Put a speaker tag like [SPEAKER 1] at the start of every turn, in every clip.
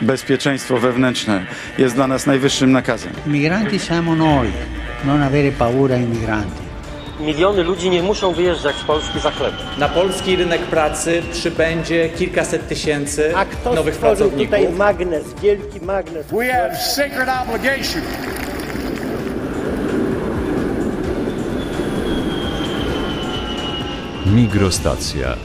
[SPEAKER 1] Bezpieczeństwo wewnętrzne jest dla nas najwyższym nakazem.
[SPEAKER 2] Migranti siamo noi, non avere paura ai migranti.
[SPEAKER 3] Miliony ludzi nie muszą wyjeżdżać z Polski za chleb.
[SPEAKER 4] Na polski rynek pracy przybędzie kilkaset tysięcy
[SPEAKER 5] A kto
[SPEAKER 4] nowych pracowników.
[SPEAKER 5] tutaj magnes, wielki magnes?
[SPEAKER 6] We have sacred obligation
[SPEAKER 7] Migrostacja.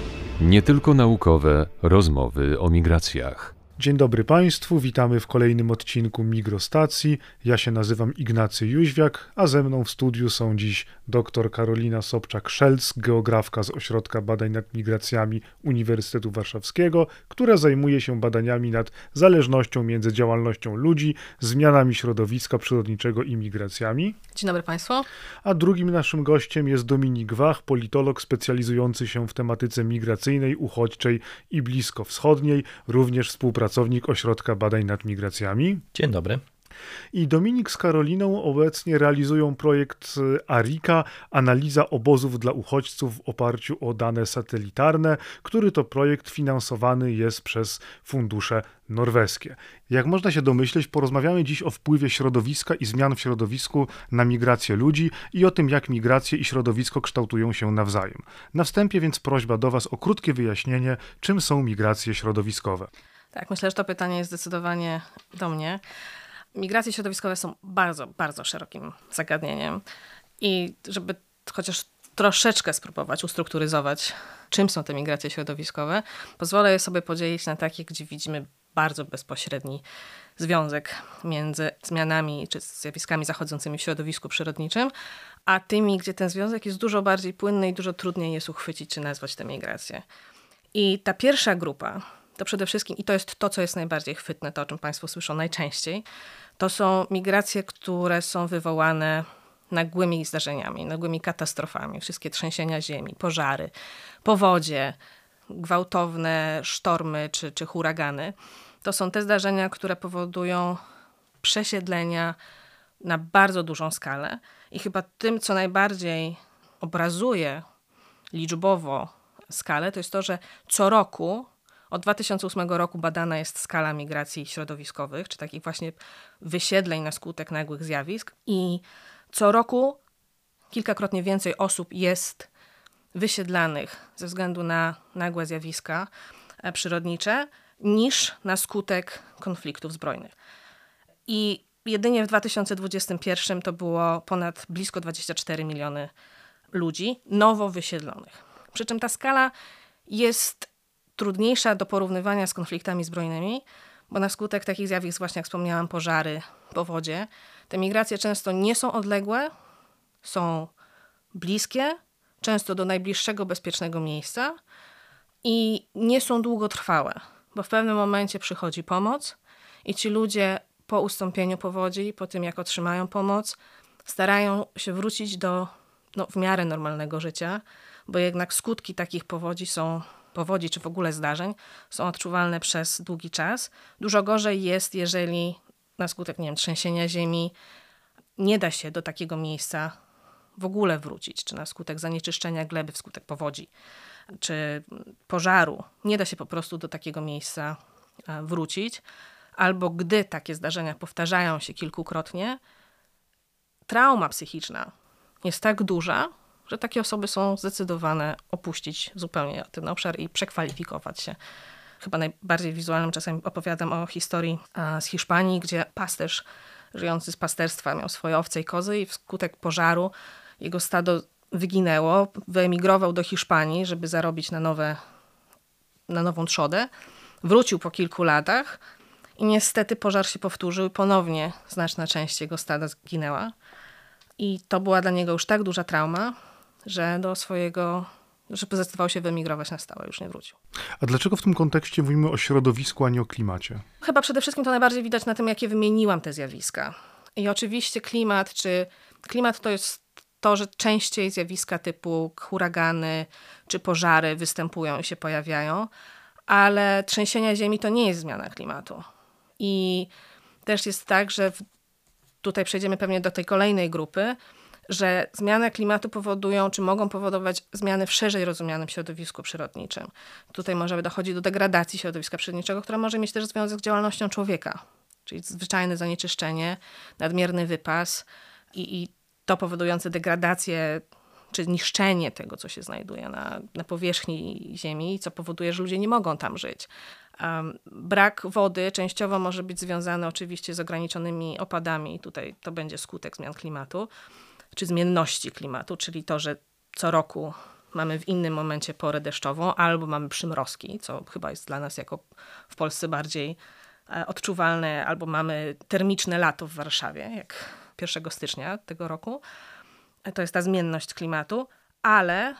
[SPEAKER 7] Nie tylko naukowe rozmowy o migracjach.
[SPEAKER 8] Dzień dobry Państwu, witamy w kolejnym odcinku Migrostacji. Ja się nazywam Ignacy Jóźwiak, a ze mną w studiu są dziś dr Karolina Sobczak-Szelc, geografka z Ośrodka Badań nad Migracjami Uniwersytetu Warszawskiego, która zajmuje się badaniami nad zależnością między działalnością ludzi, zmianami środowiska przyrodniczego i migracjami.
[SPEAKER 9] Dzień dobry Państwu.
[SPEAKER 8] A drugim naszym gościem jest Dominik Wach, politolog specjalizujący się w tematyce migracyjnej, uchodźczej i bliskowschodniej, również współpracownik Ośrodka Badań nad Migracjami.
[SPEAKER 10] Dzień dobry.
[SPEAKER 8] I Dominik z Karoliną obecnie realizują projekt ARIKA, analiza obozów dla uchodźców w oparciu o dane satelitarne, który to projekt finansowany jest przez fundusze norweskie. Jak można się domyśleć, porozmawiamy dziś o wpływie środowiska i zmian w środowisku na migrację ludzi i o tym, jak migracje i środowisko kształtują się nawzajem. Na wstępie więc prośba do Was o krótkie wyjaśnienie, czym są migracje środowiskowe.
[SPEAKER 9] Tak, myślę, że to pytanie jest zdecydowanie do mnie. Migracje środowiskowe są bardzo, bardzo szerokim zagadnieniem. I żeby chociaż troszeczkę spróbować ustrukturyzować, czym są te migracje środowiskowe, pozwolę sobie podzielić na takie, gdzie widzimy bardzo bezpośredni związek między zmianami czy zjawiskami zachodzącymi w środowisku przyrodniczym, a tymi, gdzie ten związek jest dużo bardziej płynny i dużo trudniej jest uchwycić czy nazwać te migracje. I ta pierwsza grupa, to przede wszystkim, i to jest to, co jest najbardziej chwytne, to o czym Państwo słyszą najczęściej, to są migracje, które są wywołane nagłymi zdarzeniami, nagłymi katastrofami, wszystkie trzęsienia ziemi, pożary, powodzie, gwałtowne sztormy czy, czy huragany. To są te zdarzenia, które powodują przesiedlenia na bardzo dużą skalę. I chyba tym, co najbardziej obrazuje liczbowo skalę, to jest to, że co roku od 2008 roku badana jest skala migracji środowiskowych, czy takich właśnie wysiedleń na skutek nagłych zjawisk. I co roku kilkakrotnie więcej osób jest wysiedlanych ze względu na nagłe zjawiska przyrodnicze niż na skutek konfliktów zbrojnych. I jedynie w 2021 to było ponad blisko 24 miliony ludzi nowo wysiedlonych. Przy czym ta skala jest trudniejsza do porównywania z konfliktami zbrojnymi, bo na skutek takich zjawisk, właśnie jak wspomniałam, pożary, powodzie, te migracje często nie są odległe, są bliskie, często do najbliższego bezpiecznego miejsca i nie są długotrwałe, bo w pewnym momencie przychodzi pomoc i ci ludzie po ustąpieniu powodzi, po tym jak otrzymają pomoc, starają się wrócić do no, w miarę normalnego życia, bo jednak skutki takich powodzi są powodzi czy w ogóle zdarzeń są odczuwalne przez długi czas. Dużo gorzej jest, jeżeli na skutek nie wiem, trzęsienia ziemi nie da się do takiego miejsca w ogóle wrócić, czy na skutek zanieczyszczenia gleby wskutek powodzi, czy pożaru nie da się po prostu do takiego miejsca wrócić, albo gdy takie zdarzenia powtarzają się kilkukrotnie, trauma psychiczna jest tak duża, że takie osoby są zdecydowane opuścić zupełnie ten obszar i przekwalifikować się. Chyba najbardziej wizualnym czasem opowiadam o historii z Hiszpanii, gdzie pasterz żyjący z pasterstwa miał swoje owce i kozy i wskutek pożaru jego stado wyginęło, wyemigrował do Hiszpanii, żeby zarobić na, nowe, na nową trzodę. Wrócił po kilku latach i niestety pożar się powtórzył i ponownie znaczna część jego stada zginęła. I to była dla niego już tak duża trauma, że do swojego, że zdecydował się wyemigrować na stałe, już nie wrócił.
[SPEAKER 8] A dlaczego w tym kontekście mówimy o środowisku, a nie o klimacie?
[SPEAKER 9] Chyba przede wszystkim to najbardziej widać na tym, jakie wymieniłam te zjawiska. I oczywiście klimat, czy klimat to jest to, że częściej zjawiska typu huragany czy pożary występują i się pojawiają, ale trzęsienia ziemi to nie jest zmiana klimatu. I też jest tak, że w, tutaj przejdziemy pewnie do tej kolejnej grupy, że zmiany klimatu powodują, czy mogą powodować zmiany w szerzej rozumianym środowisku przyrodniczym. Tutaj może dochodzi do degradacji środowiska przyrodniczego, która może mieć też związek z działalnością człowieka, czyli zwyczajne zanieczyszczenie, nadmierny wypas i, i to powodujące degradację czy niszczenie tego, co się znajduje na, na powierzchni Ziemi, co powoduje, że ludzie nie mogą tam żyć. Um, brak wody częściowo może być związany oczywiście z ograniczonymi opadami, tutaj to będzie skutek zmian klimatu, czy zmienności klimatu, czyli to, że co roku mamy w innym momencie porę deszczową, albo mamy przymrozki, co chyba jest dla nas jako w Polsce bardziej e, odczuwalne, albo mamy termiczne lato w Warszawie, jak 1 stycznia tego roku. E, To jest ta zmienność klimatu, ale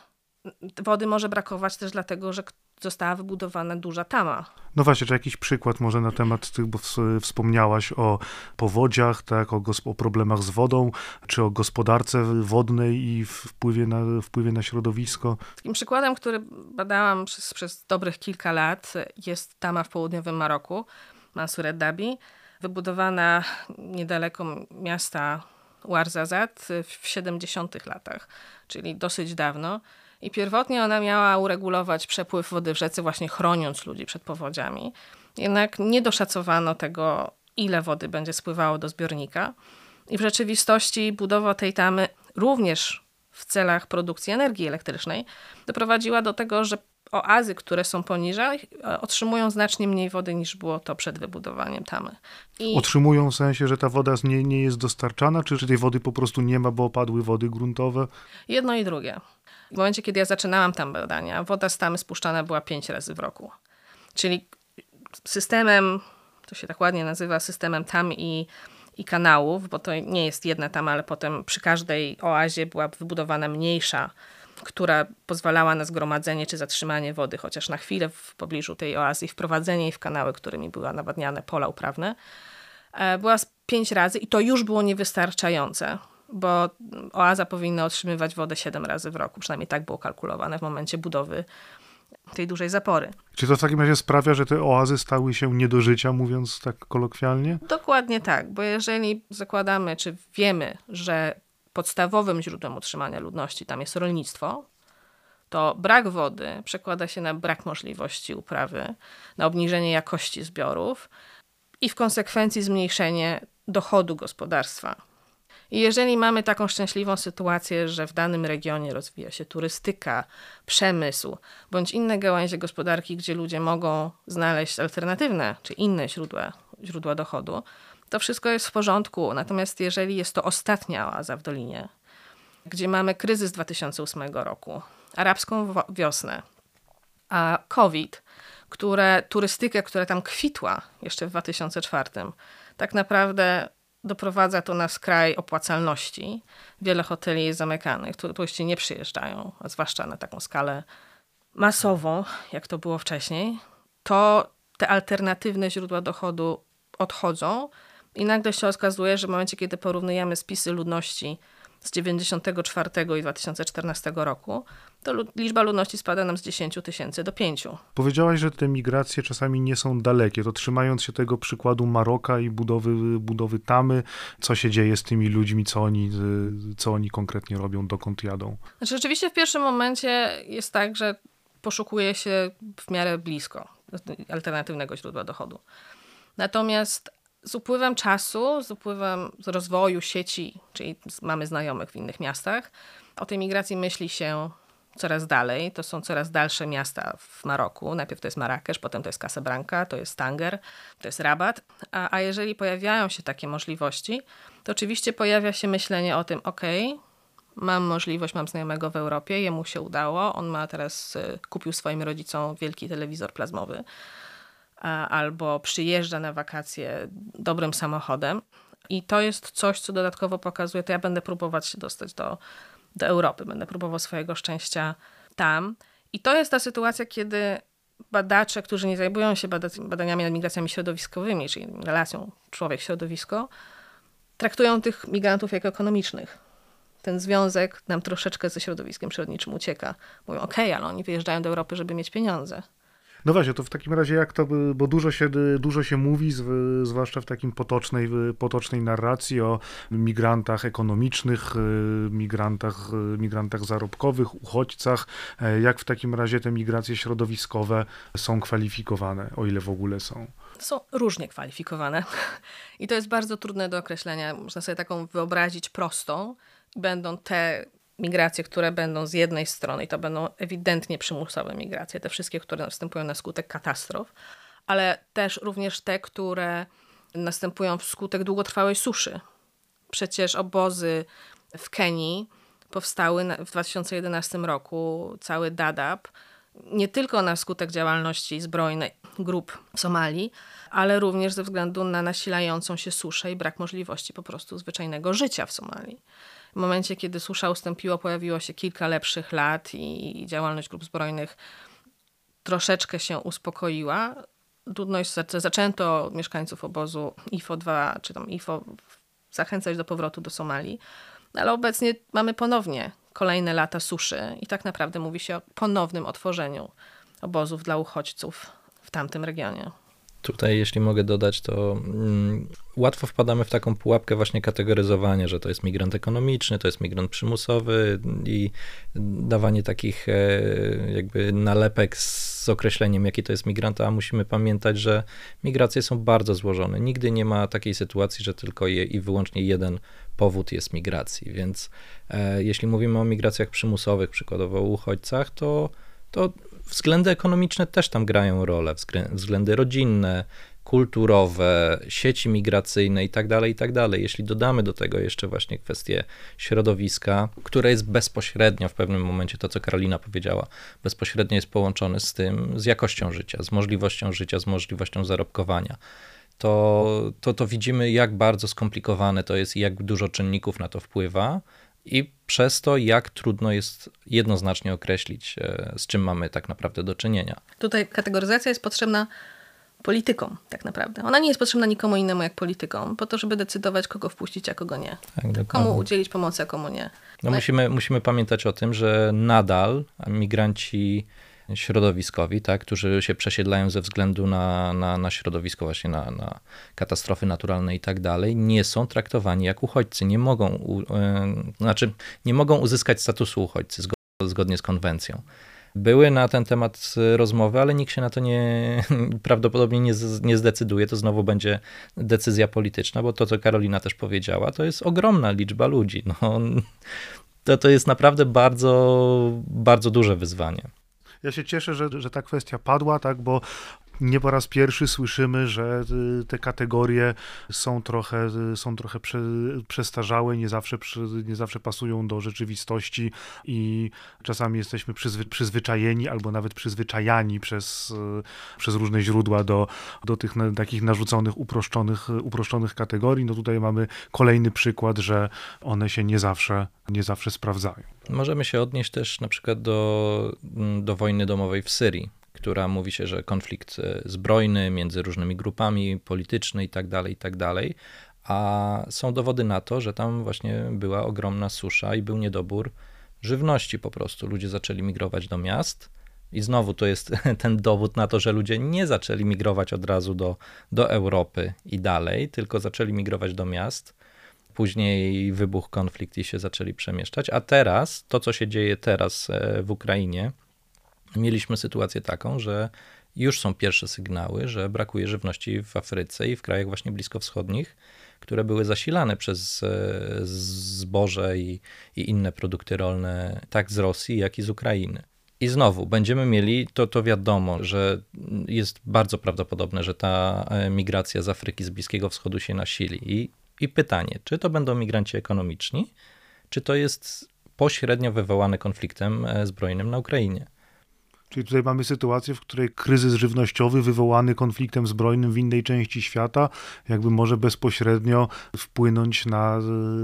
[SPEAKER 9] wody może brakować też dlatego, że została wybudowana duża tama.
[SPEAKER 8] No właśnie, czy jakiś przykład może na temat tych, bo ws- wspomniałaś o powodziach, tak, o, o problemach z wodą, czy o gospodarce wodnej i wpływie na, wpływie na środowisko?
[SPEAKER 9] Takim przykładem, który badałam przez, przez dobrych kilka lat, jest tama w południowym Maroku, Mansuret Dabi, wybudowana niedaleko miasta Ouarzazate w 70 latach, czyli dosyć dawno. I pierwotnie ona miała uregulować przepływ wody w rzece, właśnie chroniąc ludzi przed powodziami. Jednak nie doszacowano tego, ile wody będzie spływało do zbiornika. I w rzeczywistości budowa tej tamy również w celach produkcji energii elektrycznej doprowadziła do tego, że oazy, które są poniżej, e, otrzymują znacznie mniej wody niż było to przed wybudowaniem tamy. I
[SPEAKER 8] Otrzymują w sensie, że ta woda nie, nie jest dostarczana, czy, czy tej wody po prostu nie ma, bo opadły wody gruntowe?
[SPEAKER 9] jedno i drugie. W momencie, kiedy ja zaczynałam tam badania, woda z tamy spuszczana była pięć razy w roku. Czyli systemem, to się tak ładnie nazywa, systemem tam i, i kanałów, bo to nie jest jedna tama, ale potem przy każdej oazie była wybudowana mniejsza, która pozwalała na zgromadzenie czy zatrzymanie wody chociaż na chwilę w pobliżu tej oazy i wprowadzenie jej w kanały, którymi były nawadniane pola uprawne. E, Była pięć razy i to już było niewystarczające, bo oaza powinna otrzymywać wodę siedem razy w roku. Przynajmniej tak było kalkulowane w momencie budowy tej dużej zapory.
[SPEAKER 8] Czy to w takim razie sprawia, że te oazy stały się nie do życia, mówiąc tak kolokwialnie?
[SPEAKER 9] Dokładnie tak, bo jeżeli zakładamy, czy wiemy, że podstawowym źródłem utrzymania ludności tam jest rolnictwo, to brak wody przekłada się na brak możliwości uprawy, na obniżenie jakości zbiorów i w konsekwencji zmniejszenie dochodu gospodarstwa. I jeżeli mamy taką szczęśliwą sytuację, że w danym regionie rozwija się turystyka, przemysł bądź inne gałęzie gospodarki, gdzie ludzie mogą znaleźć alternatywne czy inne źródła, źródła dochodu, to wszystko jest w porządku. Natomiast jeżeli jest to ostatnia oaza w Dolinie, gdzie mamy kryzys 2008 roku, arabską wiosnę, a COVID, które, turystykę, która tam kwitła jeszcze w 2004, tak naprawdę doprowadza to na skraj opłacalności. Wiele hoteli jest zamykanych, tu- turyści nie przyjeżdżają, zwłaszcza na taką skalę masową, jak to było wcześniej, to te alternatywne źródła dochodu odchodzą i nagle się okazuje, że w momencie, kiedy porównujemy spisy ludności z 94 i 2014 roku, to liczba ludności spada nam z 10 tysięcy do 5.
[SPEAKER 8] Powiedziałaś, że te migracje czasami nie są dalekie. To trzymając się tego przykładu Maroka i budowy, budowy tamy, co się dzieje z tymi ludźmi, co oni, y, co oni konkretnie robią, dokąd jadą?
[SPEAKER 9] Znaczy, rzeczywiście w pierwszym momencie jest tak, że poszukuje się w miarę blisko alternatywnego źródła dochodu. Natomiast z upływem czasu, z upływem rozwoju sieci, czyli mamy znajomych w innych miastach, o tej migracji myśli się coraz dalej. To są coraz dalsze miasta w Maroku. Najpierw to jest Marrakesz, potem to jest Casablanca, to jest Tanger, to jest Rabat. A, a jeżeli pojawiają się takie możliwości, to oczywiście pojawia się myślenie o tym, okej, mam możliwość, mam znajomego w Europie, jemu się udało, on ma teraz, y, kupił swoim rodzicom wielki telewizor plazmowy, albo przyjeżdża na wakacje dobrym samochodem. I to jest coś, co dodatkowo pokazuje, to ja będę próbować się dostać do, do Europy, będę próbował swojego szczęścia tam. I to jest ta sytuacja, kiedy badacze, którzy nie zajmują się bada- badaniami nad migracjami środowiskowymi, czyli relacją człowiek-środowisko, traktują tych migrantów jako ekonomicznych. Ten związek nam troszeczkę ze środowiskiem przyrodniczym ucieka. Mówią, okej, ale oni wyjeżdżają do Europy, żeby mieć pieniądze.
[SPEAKER 8] No właśnie, to w takim razie jak to, bo dużo się, dużo się mówi, zw- zwłaszcza w takim potocznej, potocznej narracji o migrantach ekonomicznych, y, migrantach, y, migrantach zarobkowych, uchodźcach. E, Jak w takim razie te migracje środowiskowe są kwalifikowane, o ile w ogóle są?
[SPEAKER 9] są różnie kwalifikowane. I to jest bardzo trudne do określenia. Można sobie taką wyobrazić prostą. Będą te migracje, które będą z jednej strony, i to będą ewidentnie przymusowe migracje, te wszystkie, które następują na skutek katastrof, ale też również te, które następują wskutek długotrwałej suszy. Przecież obozy w Kenii powstały w 2011 roku, cały Dadaab, nie tylko na skutek działalności zbrojnej grup w Somalii, ale również ze względu na nasilającą się suszę i brak możliwości po prostu zwyczajnego życia w Somalii. W momencie, kiedy susza ustąpiła, pojawiło się kilka lepszych lat i działalność grup zbrojnych troszeczkę się uspokoiła. Zaczę- zaczęto mieszkańców obozu IFO-2 czy tam IFO zachęcać do powrotu do Somalii, ale obecnie mamy ponownie kolejne lata suszy i tak naprawdę mówi się o ponownym otworzeniu obozów dla uchodźców w tamtym regionie.
[SPEAKER 10] Tutaj, jeśli mogę dodać, to mm, łatwo wpadamy w taką pułapkę właśnie kategoryzowania, że to jest migrant ekonomiczny, to jest migrant przymusowy i dawanie takich e, jakby nalepek z określeniem, jaki to jest migrant, a musimy pamiętać, że migracje są bardzo złożone. Nigdy nie ma takiej sytuacji, że tylko je, i wyłącznie jeden powód jest migracji, więc e, jeśli mówimy o migracjach przymusowych, przykładowo o uchodźcach, to, to względy ekonomiczne też tam grają rolę, wzglę- względy rodzinne, kulturowe, sieci migracyjne i tak dalej, i tak. Jeśli dodamy do tego jeszcze właśnie kwestię środowiska, które jest bezpośrednio w pewnym momencie, to co Karolina powiedziała, bezpośrednio jest połączone z tym, z jakością życia, z możliwością życia, z możliwością zarobkowania, to, to, to widzimy, jak bardzo skomplikowane to jest i jak dużo czynników na to wpływa. I przez to, jak trudno jest jednoznacznie określić, e, z czym mamy tak naprawdę do czynienia.
[SPEAKER 9] Tutaj kategoryzacja jest potrzebna politykom tak naprawdę. Ona nie jest potrzebna nikomu innemu jak politykom, po to, żeby decydować, kogo wpuścić, a kogo nie.
[SPEAKER 10] Tak,
[SPEAKER 9] Komu udzielić pomocy, a komu nie.
[SPEAKER 10] No musimy, musimy pamiętać o tym, że nadal migranci środowiskowi, tak, którzy się przesiedlają ze względu na, na, na środowisko, właśnie na, na katastrofy naturalne i tak dalej, nie są traktowani jak uchodźcy. Nie mogą, u, e, znaczy, nie mogą uzyskać statusu uchodźcy zgo- zgodnie z konwencją. Były na ten temat rozmowy, ale nikt się na to nie, prawdopodobnie nie, nie zdecyduje. To znowu będzie decyzja polityczna, bo to, co Karolina też powiedziała, to jest ogromna liczba ludzi. No, to, to jest naprawdę bardzo, bardzo duże wyzwanie.
[SPEAKER 8] Ja się cieszę, że, że ta kwestia padła, tak, bo nie po raz pierwszy słyszymy, że y, te kategorie są trochę, y, są trochę prze, przestarzałe, nie zawsze, nie zawsze pasują do rzeczywistości i czasami jesteśmy przyzwy, przyzwyczajeni albo nawet przyzwyczajani przez, y, przez różne źródła do, do tych na, takich narzuconych, uproszczonych, uproszczonych kategorii. No tutaj mamy kolejny przykład, że one się nie zawsze, nie zawsze sprawdzają.
[SPEAKER 10] Możemy się odnieść też na przykład do, do wojny domowej w Syrii, która mówi się, że konflikt e, zbrojny między różnymi grupami, polityczny i tak dalej, i tak dalej. A są dowody na to, że tam właśnie była ogromna susza i był niedobór żywności po prostu. Ludzie zaczęli migrować do miast. I znowu to jest ten dowód na to, że ludzie nie zaczęli migrować od razu do, do Europy i dalej, tylko zaczęli migrować do miast. Później wybuchł konflikt i się zaczęli przemieszczać. A teraz, to co się dzieje teraz e, w Ukrainie, mieliśmy sytuację taką, że już są pierwsze sygnały, że brakuje żywności w Afryce i w krajach właśnie bliskowschodnich, które były zasilane przez e, zboże i, i inne produkty rolne, tak z Rosji, jak i z Ukrainy. I znowu będziemy mieli, to, to wiadomo, że jest bardzo prawdopodobne, że ta e, migracja z Afryki, z Bliskiego Wschodu się nasili. I, i pytanie, czy to będą migranci ekonomiczni, czy to jest pośrednio wywołane konfliktem e, zbrojnym na Ukrainie.
[SPEAKER 8] Czyli tutaj mamy sytuację, w której kryzys żywnościowy wywołany konfliktem zbrojnym w innej części świata, jakby może bezpośrednio wpłynąć na,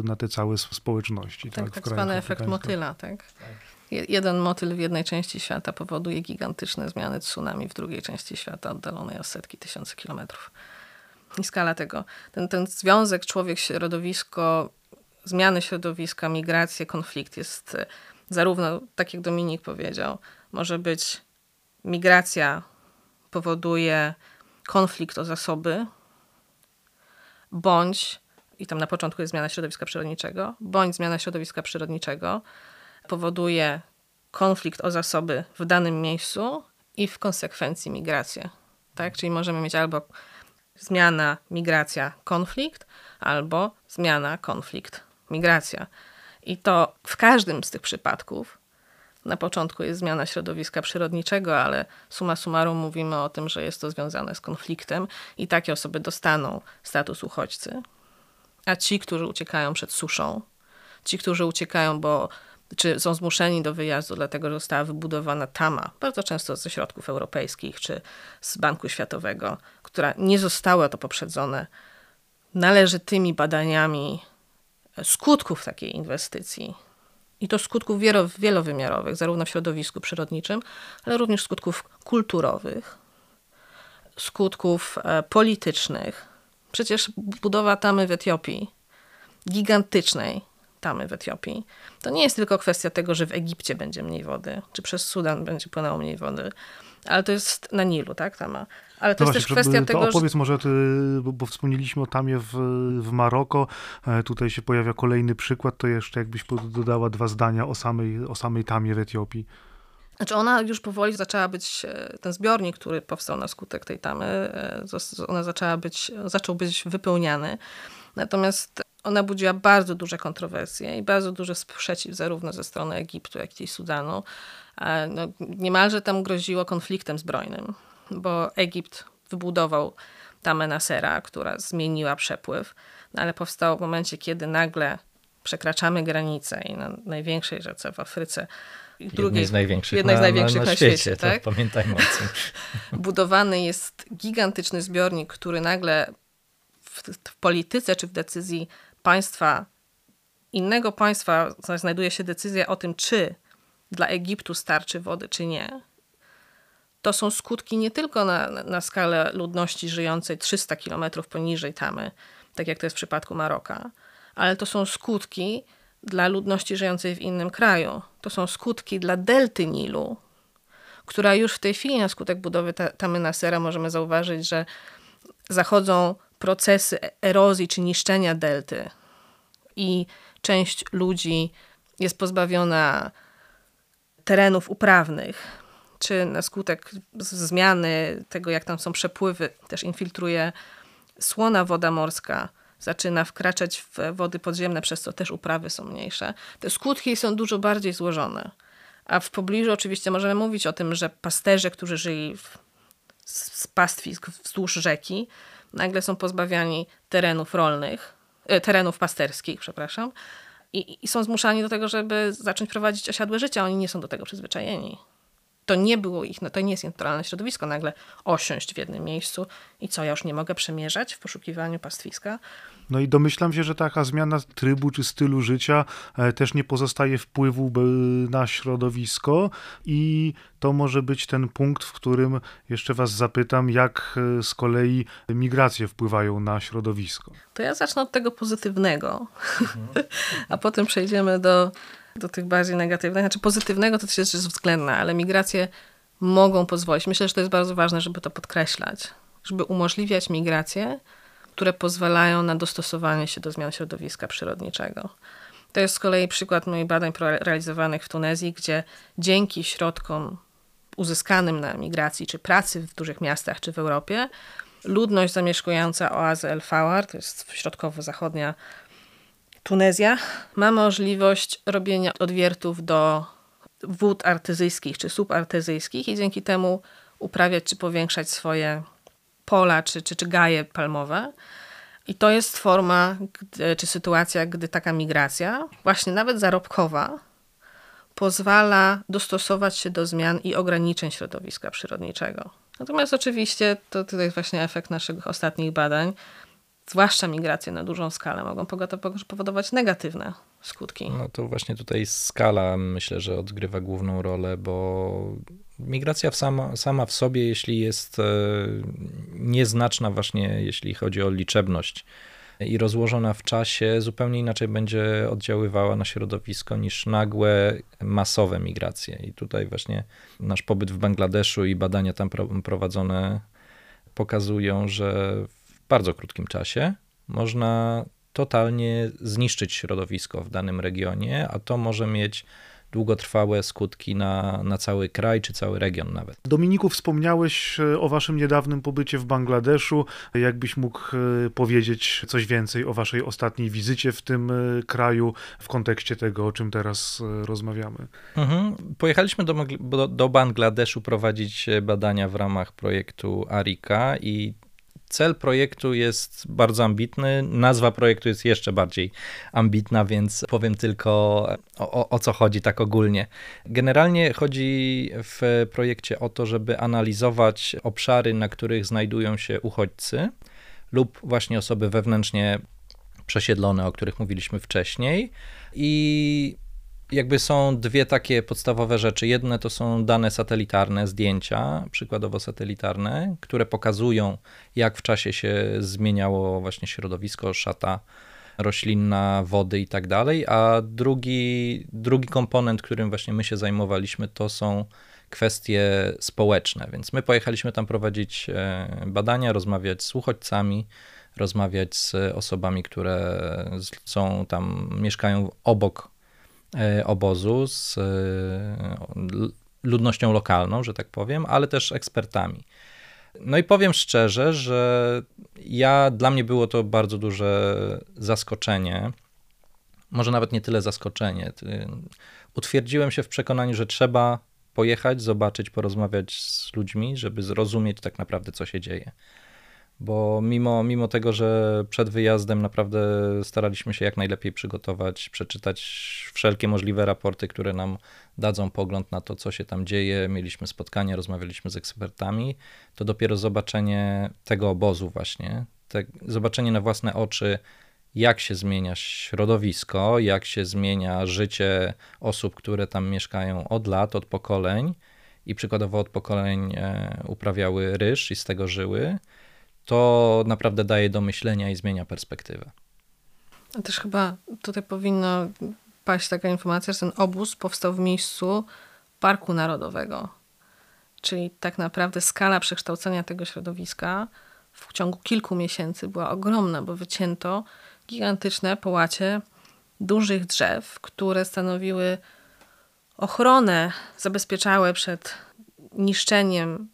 [SPEAKER 8] na te całe społeczności.
[SPEAKER 9] Tak,
[SPEAKER 8] Tak,
[SPEAKER 9] tak, zwany efekt motyla, tak? Je- Jeden motyl w jednej części świata powoduje gigantyczne zmiany tsunami w drugiej części świata, oddalonej o setki tysięcy kilometrów. I skala tego, ten, ten związek człowiek-środowisko, zmiany środowiska, migracje, konflikt jest e, zarówno, tak jak Dominik powiedział, może być migracja powoduje konflikt o zasoby, bądź, i tam na początku jest zmiana środowiska przyrodniczego, bądź zmiana środowiska przyrodniczego powoduje konflikt o zasoby w danym miejscu i w konsekwencji migrację. Tak? Czyli możemy mieć albo zmiana, migracja, konflikt, albo zmiana, konflikt, migracja. I to w każdym z tych przypadków na początku jest zmiana środowiska przyrodniczego, ale suma summarum mówimy o tym, że jest to związane z konfliktem i takie osoby dostaną status uchodźcy. A ci, którzy uciekają przed suszą, ci, którzy uciekają, bo czy są zmuszeni do wyjazdu, dlatego że została wybudowana tama, bardzo często ze środków europejskich czy z Banku Światowego, która nie została to poprzedzone należytymi badaniami skutków takiej inwestycji. I to skutków wielowymiarowych, zarówno w środowisku przyrodniczym, ale również skutków kulturowych, skutków e, politycznych. Przecież budowa tamy w Etiopii, gigantycznej, tamy w Etiopii. To nie jest tylko kwestia tego, że w Egipcie będzie mniej wody, czy przez Sudan będzie płynęło mniej wody, ale to jest na Nilu, tak, tama. Ale to
[SPEAKER 8] no
[SPEAKER 9] jest
[SPEAKER 8] właśnie,
[SPEAKER 9] też kwestia tego,
[SPEAKER 8] opowiedz że... może, ty, bo, bo, wspomnieliśmy o tamie w, w Maroko, e, tutaj się pojawia kolejny przykład, to jeszcze jakbyś dodała dwa zdania o samej, o samej tamie w Etiopii.
[SPEAKER 9] Znaczy ona już powoli zaczęła być, e, ten zbiornik, który powstał na skutek tej tamy, e, ona zaczęła być, zaczął być wypełniany. Natomiast ona budziła bardzo duże kontrowersje i bardzo duży sprzeciw zarówno ze strony Egiptu, jak i Sudanu. No, niemalże tam groziło konfliktem zbrojnym, bo Egipt wybudował tamę Nasera, która zmieniła przepływ, no, ale powstał w momencie, kiedy nagle przekraczamy granicę i na największej rzece w Afryce
[SPEAKER 10] drugiej, jednej z największych,
[SPEAKER 9] jednej
[SPEAKER 10] na,
[SPEAKER 9] z największych
[SPEAKER 10] na, na,
[SPEAKER 9] na
[SPEAKER 10] świecie,
[SPEAKER 9] świecie
[SPEAKER 10] tak? Pamiętajmy o tym.
[SPEAKER 9] Budowany jest gigantyczny zbiornik, który nagle w, w polityce czy w decyzji państwa, innego państwa znajduje się decyzja o tym, czy dla Egiptu starczy wody, czy nie, to są skutki nie tylko na, na skalę ludności żyjącej 300 kilometrów poniżej Tamy, tak jak to jest w przypadku Maroka, ale to są skutki dla ludności żyjącej w innym kraju. To są skutki dla delty Nilu, która już w tej chwili na skutek budowy Tamy Nasera możemy zauważyć, że zachodzą procesy e- erozji czy niszczenia delty i część ludzi jest pozbawiona terenów uprawnych, czy na skutek zmiany tego, jak tam są przepływy, też infiltruje słona woda morska, zaczyna wkraczać w wody podziemne, przez co też uprawy są mniejsze. Te skutki są dużo bardziej złożone. A w pobliżu oczywiście możemy mówić o tym, że pasterze, którzy żyli w, z pastwisk wzdłuż rzeki, nagle są pozbawiani terenów rolnych, e, terenów pasterskich, przepraszam, i, i są zmuszani do tego, żeby zacząć prowadzić osiadłe życie. Oni nie są do tego przyzwyczajeni. To nie było ich, no to nie jest naturalne środowisko, nagle osiąść w jednym miejscu i co, ja już nie mogę przemierzać w poszukiwaniu pastwiska.
[SPEAKER 8] No i domyślam się, że taka zmiana trybu czy stylu życia e, też nie pozostaje wpływu na środowisko i to może być ten punkt, w którym jeszcze was zapytam, jak e, z kolei migracje wpływają na środowisko.
[SPEAKER 9] To ja zacznę od tego pozytywnego, mhm. a potem przejdziemy do, do tych bardziej negatywnych. Znaczy pozytywnego to też jest względne, ale migracje mogą pozwolić. Myślę, że to jest bardzo ważne, żeby to podkreślać, żeby umożliwiać migrację, które pozwalają na dostosowanie się do zmian środowiska przyrodniczego. To jest z kolei przykład moich badań realizowanych w Tunezji, gdzie dzięki środkom uzyskanym na migracji czy pracy w dużych miastach czy w Europie, ludność zamieszkująca oazę El Fawar, to jest środkowo-zachodnia Tunezja, ma możliwość robienia odwiertów do wód artezyjskich czy subartezyjskich i dzięki temu uprawiać czy powiększać swoje pola czy, czy, czy gaje palmowe. I to jest forma gdy, czy sytuacja, gdy taka migracja, właśnie nawet zarobkowa, pozwala dostosować się do zmian i ograniczeń środowiska przyrodniczego. Natomiast oczywiście to, to jest właśnie efekt naszych ostatnich badań, zwłaszcza migracje na dużą skalę, mogą powodować negatywne skutki.
[SPEAKER 10] No to właśnie tutaj skala myślę, że odgrywa główną rolę, bo migracja sama, sama w sobie, jeśli jest e, nieznaczna właśnie, jeśli chodzi o liczebność i rozłożona w czasie zupełnie inaczej będzie oddziaływała na środowisko niż nagłe, masowe migracje. I tutaj właśnie nasz pobyt w Bangladeszu i badania tam prowadzone pokazują, że bardzo krótkim czasie można totalnie zniszczyć środowisko w danym regionie, a to może mieć długotrwałe skutki na, na cały kraj czy cały region nawet.
[SPEAKER 8] Dominiku, wspomniałeś e, o waszym niedawnym pobycie w Bangladeszu. Jakbyś mógł e, powiedzieć coś więcej o waszej ostatniej wizycie w tym e, kraju w kontekście tego, o czym teraz rozmawiamy?
[SPEAKER 10] Mhm. Pojechaliśmy do, do, do Bangladeszu prowadzić badania w ramach projektu Arika i Cel projektu jest bardzo ambitny, nazwa projektu jest jeszcze bardziej ambitna, więc powiem tylko o, o, co chodzi tak ogólnie. Generalnie chodzi w projekcie o to, żeby analizować obszary, na których znajdują się uchodźcy lub właśnie osoby wewnętrznie przesiedlone, o których mówiliśmy wcześniej i jakby są dwie takie podstawowe rzeczy. Jedne to są dane satelitarne, zdjęcia, przykładowo satelitarne, które pokazują, jak w czasie się zmieniało właśnie środowisko, szata roślinna, wody i tak dalej. A drugi, drugi komponent, którym właśnie my się zajmowaliśmy, to są kwestie społeczne. Więc my pojechaliśmy tam prowadzić e, badania, rozmawiać z uchodźcami, rozmawiać z osobami, które są tam, mieszkają obok obozu z e, ludnością lokalną, że tak powiem, ale też ekspertami. No i powiem szczerze, że ja, dla mnie było to bardzo duże zaskoczenie. Może nawet nie tyle zaskoczenie. Utwierdziłem się w przekonaniu, że trzeba pojechać, zobaczyć, porozmawiać z ludźmi, żeby zrozumieć tak naprawdę, co się dzieje bo mimo, mimo tego, że przed wyjazdem naprawdę staraliśmy się jak najlepiej przygotować, przeczytać wszelkie możliwe raporty, które nam dadzą pogląd na to, co się tam dzieje, mieliśmy spotkania, rozmawialiśmy z ekspertami, to dopiero zobaczenie tego obozu właśnie, te, zobaczenie na własne oczy, jak się zmienia środowisko, jak się zmienia życie osób, które tam mieszkają od lat, od pokoleń. I przykładowo od pokoleń e, uprawiały ryż i z tego żyły, to naprawdę daje do myślenia i zmienia perspektywę.
[SPEAKER 9] A też chyba tutaj powinno paść taka informacja, że ten obóz powstał w miejscu Parku Narodowego. Czyli tak naprawdę skala przekształcenia tego środowiska w ciągu kilku miesięcy była ogromna, bo wycięto gigantyczne połacie dużych drzew, które stanowiły ochronę, zabezpieczały przed niszczeniem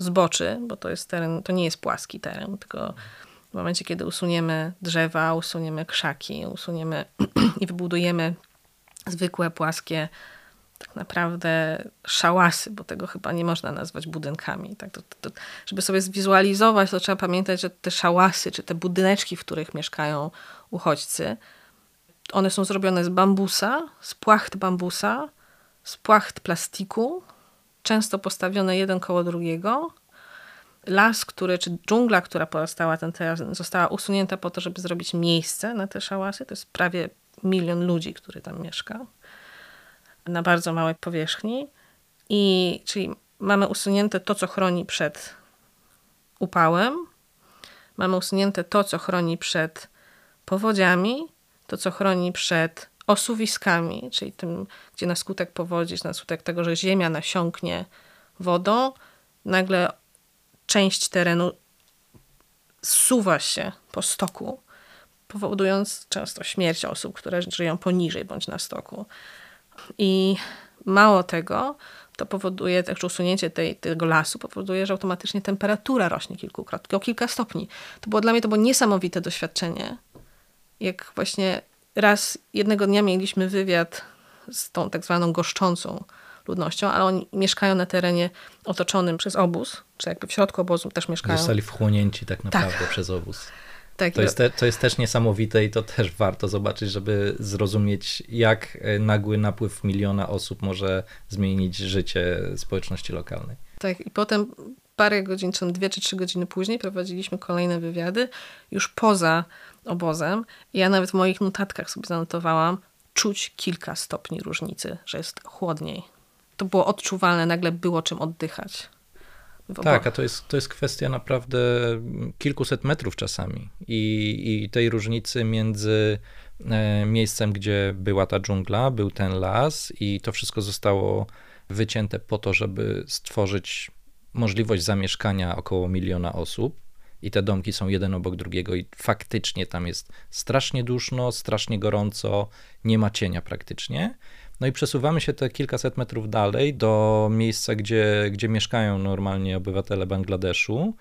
[SPEAKER 9] zboczy, bo to jest teren, to nie jest płaski teren, tylko w momencie, kiedy usuniemy drzewa, usuniemy krzaki, usuniemy i wybudujemy zwykłe, płaskie, tak naprawdę szałasy, bo tego chyba nie można nazwać budynkami. Tak? To, to, żeby sobie zwizualizować, to trzeba pamiętać, że te szałasy, czy te budyneczki, w których mieszkają uchodźcy, one są zrobione z bambusa, z płacht bambusa, z płacht plastiku, często postawione jeden koło drugiego. Las, który, czy dżungla, która powstała ten teren, została usunięta po to, żeby zrobić miejsce na te szałasy. To jest prawie milion ludzi, który tam mieszka na bardzo małej powierzchni. I czyli mamy usunięte to, co chroni przed upałem, mamy usunięte to, co chroni przed powodziami, to, co chroni przed osuwiskami, czyli tym, gdzie na skutek powodzi, na skutek tego, że ziemia nasiąknie wodą, nagle część terenu zsuwa się po stoku, powodując często śmierć osób, które żyją poniżej bądź na stoku. I mało tego, to powoduje, także usunięcie tej, tego lasu powoduje, że automatycznie temperatura rośnie kilkukrotnie, o kilka stopni. To było dla mnie to było niesamowite doświadczenie, jak właśnie raz jednego dnia mieliśmy wywiad z tą tak zwaną goszczącą ludnością, ale oni mieszkają na terenie otoczonym przez obóz, czy jakby w środku obozu też mieszkają.
[SPEAKER 10] Zostali wchłonięci tak naprawdę tak. przez obóz.
[SPEAKER 9] Tak,
[SPEAKER 10] to, jest te, to jest też niesamowite i to też warto zobaczyć, żeby zrozumieć, jak e, nagły napływ miliona osób może zmienić życie społeczności lokalnej.
[SPEAKER 9] Tak, i potem parę godzin, czy dwie czy trzy godziny później prowadziliśmy kolejne wywiady już poza obozem. Ja nawet w moich notatkach sobie zanotowałam, czuć kilka stopni różnicy, że jest chłodniej. To było odczuwalne, nagle było czym oddychać.
[SPEAKER 10] Tak, a to jest, to jest kwestia naprawdę kilkuset metrów czasami i, i tej różnicy między e, miejscem, gdzie była ta dżungla, był ten las i to wszystko zostało wycięte po to, żeby stworzyć możliwość zamieszkania około miliona osób i te domki są jeden obok drugiego i faktycznie tam jest strasznie duszno, strasznie gorąco, nie ma cienia praktycznie. No i przesuwamy się te kilkaset metrów dalej do miejsca, gdzie, gdzie mieszkają normalnie obywatele Bangladeszu.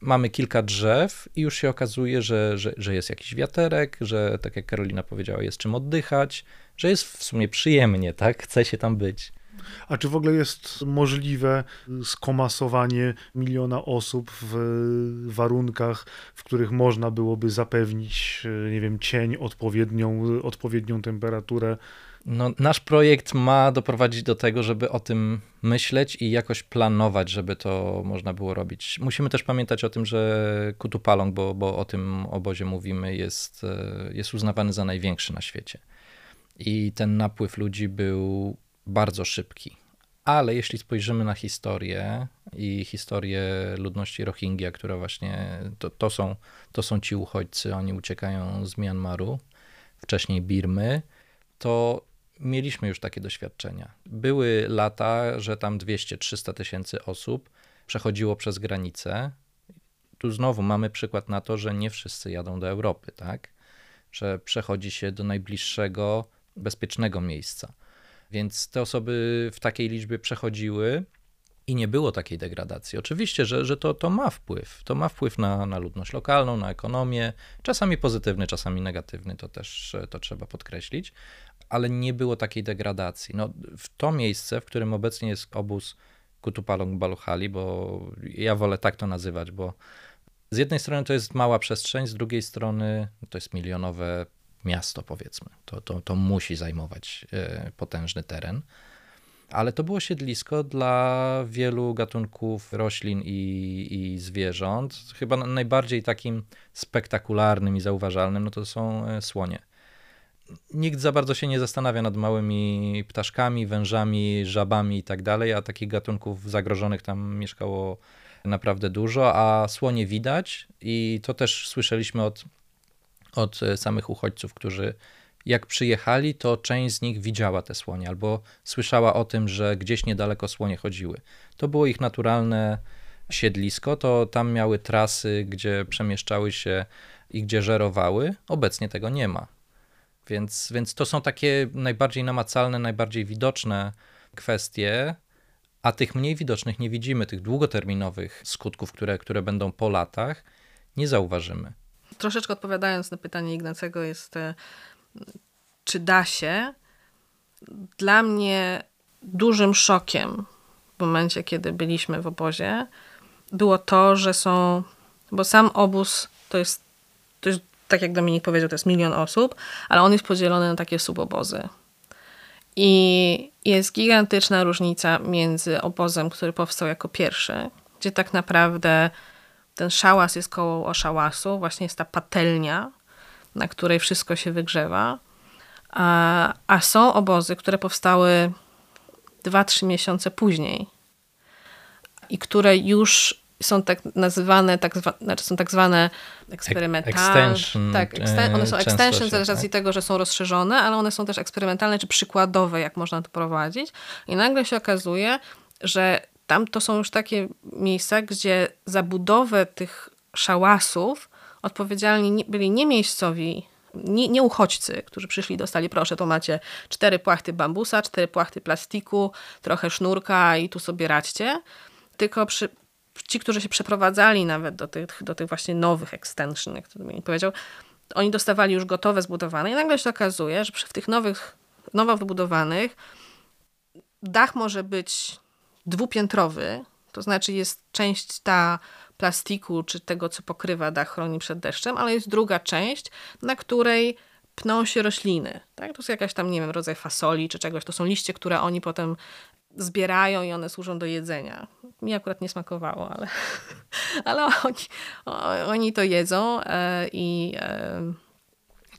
[SPEAKER 10] Mamy kilka drzew i już się okazuje, że, że, że jest jakiś wiaterek, że tak jak Karolina powiedziała, jest czym oddychać, że jest w sumie przyjemnie, tak? Chce się tam być.
[SPEAKER 8] A czy w ogóle jest możliwe skomasowanie miliona osób w warunkach, w których można byłoby zapewnić, nie wiem, cień, odpowiednią, odpowiednią temperaturę?
[SPEAKER 10] No, nasz projekt ma doprowadzić do tego, żeby o tym myśleć i jakoś planować, żeby to można było robić. Musimy też pamiętać o tym, że Kutupalong, bo, bo o tym obozie mówimy, jest, e, jest uznawany za największy na świecie. I ten napływ ludzi był bardzo szybki. Ale jeśli spojrzymy na historię i historię ludności Rohingya, która właśnie to, to, są, to są ci uchodźcy, oni uciekają z Myanmaru, wcześniej Birmy, to mieliśmy już takie doświadczenia. Były lata, że tam 200-300 tysięcy osób przechodziło przez granicę. Tu znowu mamy przykład na to, że nie wszyscy jadą do Europy, tak? Że przechodzi się do najbliższego, bezpiecznego miejsca. Więc te osoby w takiej liczbie przechodziły i nie było takiej degradacji. Oczywiście, że, że to, to ma wpływ. To ma wpływ na, na ludność lokalną, na ekonomię, czasami pozytywny, czasami negatywny, to też to trzeba podkreślić, ale nie było takiej degradacji. No, w to miejsce, w którym obecnie jest obóz Kutupalong Baluchali, bo ja wolę tak to nazywać, bo z jednej strony to jest mała przestrzeń, z drugiej strony to jest milionowe miasto, powiedzmy. To, to, to musi zajmować e, potężny teren. Ale to było siedlisko dla wielu gatunków roślin i, i zwierząt. Chyba najbardziej takim spektakularnym i zauważalnym no to są e, słonie. Nikt za bardzo się nie zastanawia nad małymi ptaszkami, wężami, żabami i tak dalej, a takich gatunków zagrożonych tam mieszkało naprawdę dużo, a słonie widać i to też słyszeliśmy od od samych uchodźców, którzy jak przyjechali, to część z nich widziała te słonie albo słyszała o tym, że gdzieś niedaleko słonie chodziły. To było ich naturalne siedlisko, to tam miały trasy, gdzie przemieszczały się i gdzie żerowały. Obecnie tego nie ma. Więc, więc to są takie najbardziej namacalne, najbardziej widoczne kwestie, a tych mniej widocznych nie widzimy, tych długoterminowych skutków, które, które będą po latach, nie zauważymy
[SPEAKER 9] troszeczkę odpowiadając na pytanie Ignacego, jest, e, czy da się? Dla mnie dużym szokiem w momencie, kiedy byliśmy w obozie, było to, że są, bo sam obóz to jest, to jest tak jak Dominik powiedział, to jest milion osób, ale on jest podzielony na takie subobozy. I jest gigantyczna różnica między obozem, który powstał jako pierwszy, gdzie tak naprawdę ten szałas jest koło oszałasu, właśnie jest ta patelnia, na której wszystko się wygrzewa. A, a są obozy, które powstały 2-3 miesiące później i które już są tak nazywane, tak zwa, znaczy są tak zwane eksperymentalne.
[SPEAKER 10] Extension,
[SPEAKER 9] tak, eksten, one są extension z racji
[SPEAKER 10] tak?
[SPEAKER 9] tego, że są rozszerzone, ale one są też eksperymentalne czy przykładowe, jak można to prowadzić. I nagle się okazuje, że tam to są już takie miejsca, gdzie za budowę tych szałasów odpowiedzialni byli nie miejscowi, nie, nie uchodźcy, którzy przyszli dostali, proszę, to macie cztery płachty bambusa, cztery płachty plastiku, trochę sznurka i tu sobie radźcie, tylko przy, ci, którzy się przeprowadzali nawet do tych, do tych właśnie nowych extension, jak to mi powiedział, oni dostawali już gotowe, zbudowane i nagle się okazuje, że w tych nowych, nowo wybudowanych dach może być dwupiętrowy, to znaczy jest część ta plastiku, czy tego, co pokrywa dach, chroni przed deszczem, ale jest druga część, na której pną się rośliny. Tak? To jest jakaś tam, nie wiem, rodzaj fasoli czy czegoś. To są liście, które oni potem zbierają i one służą do jedzenia. Mi akurat nie smakowało, ale, ale oni, oni to jedzą e, i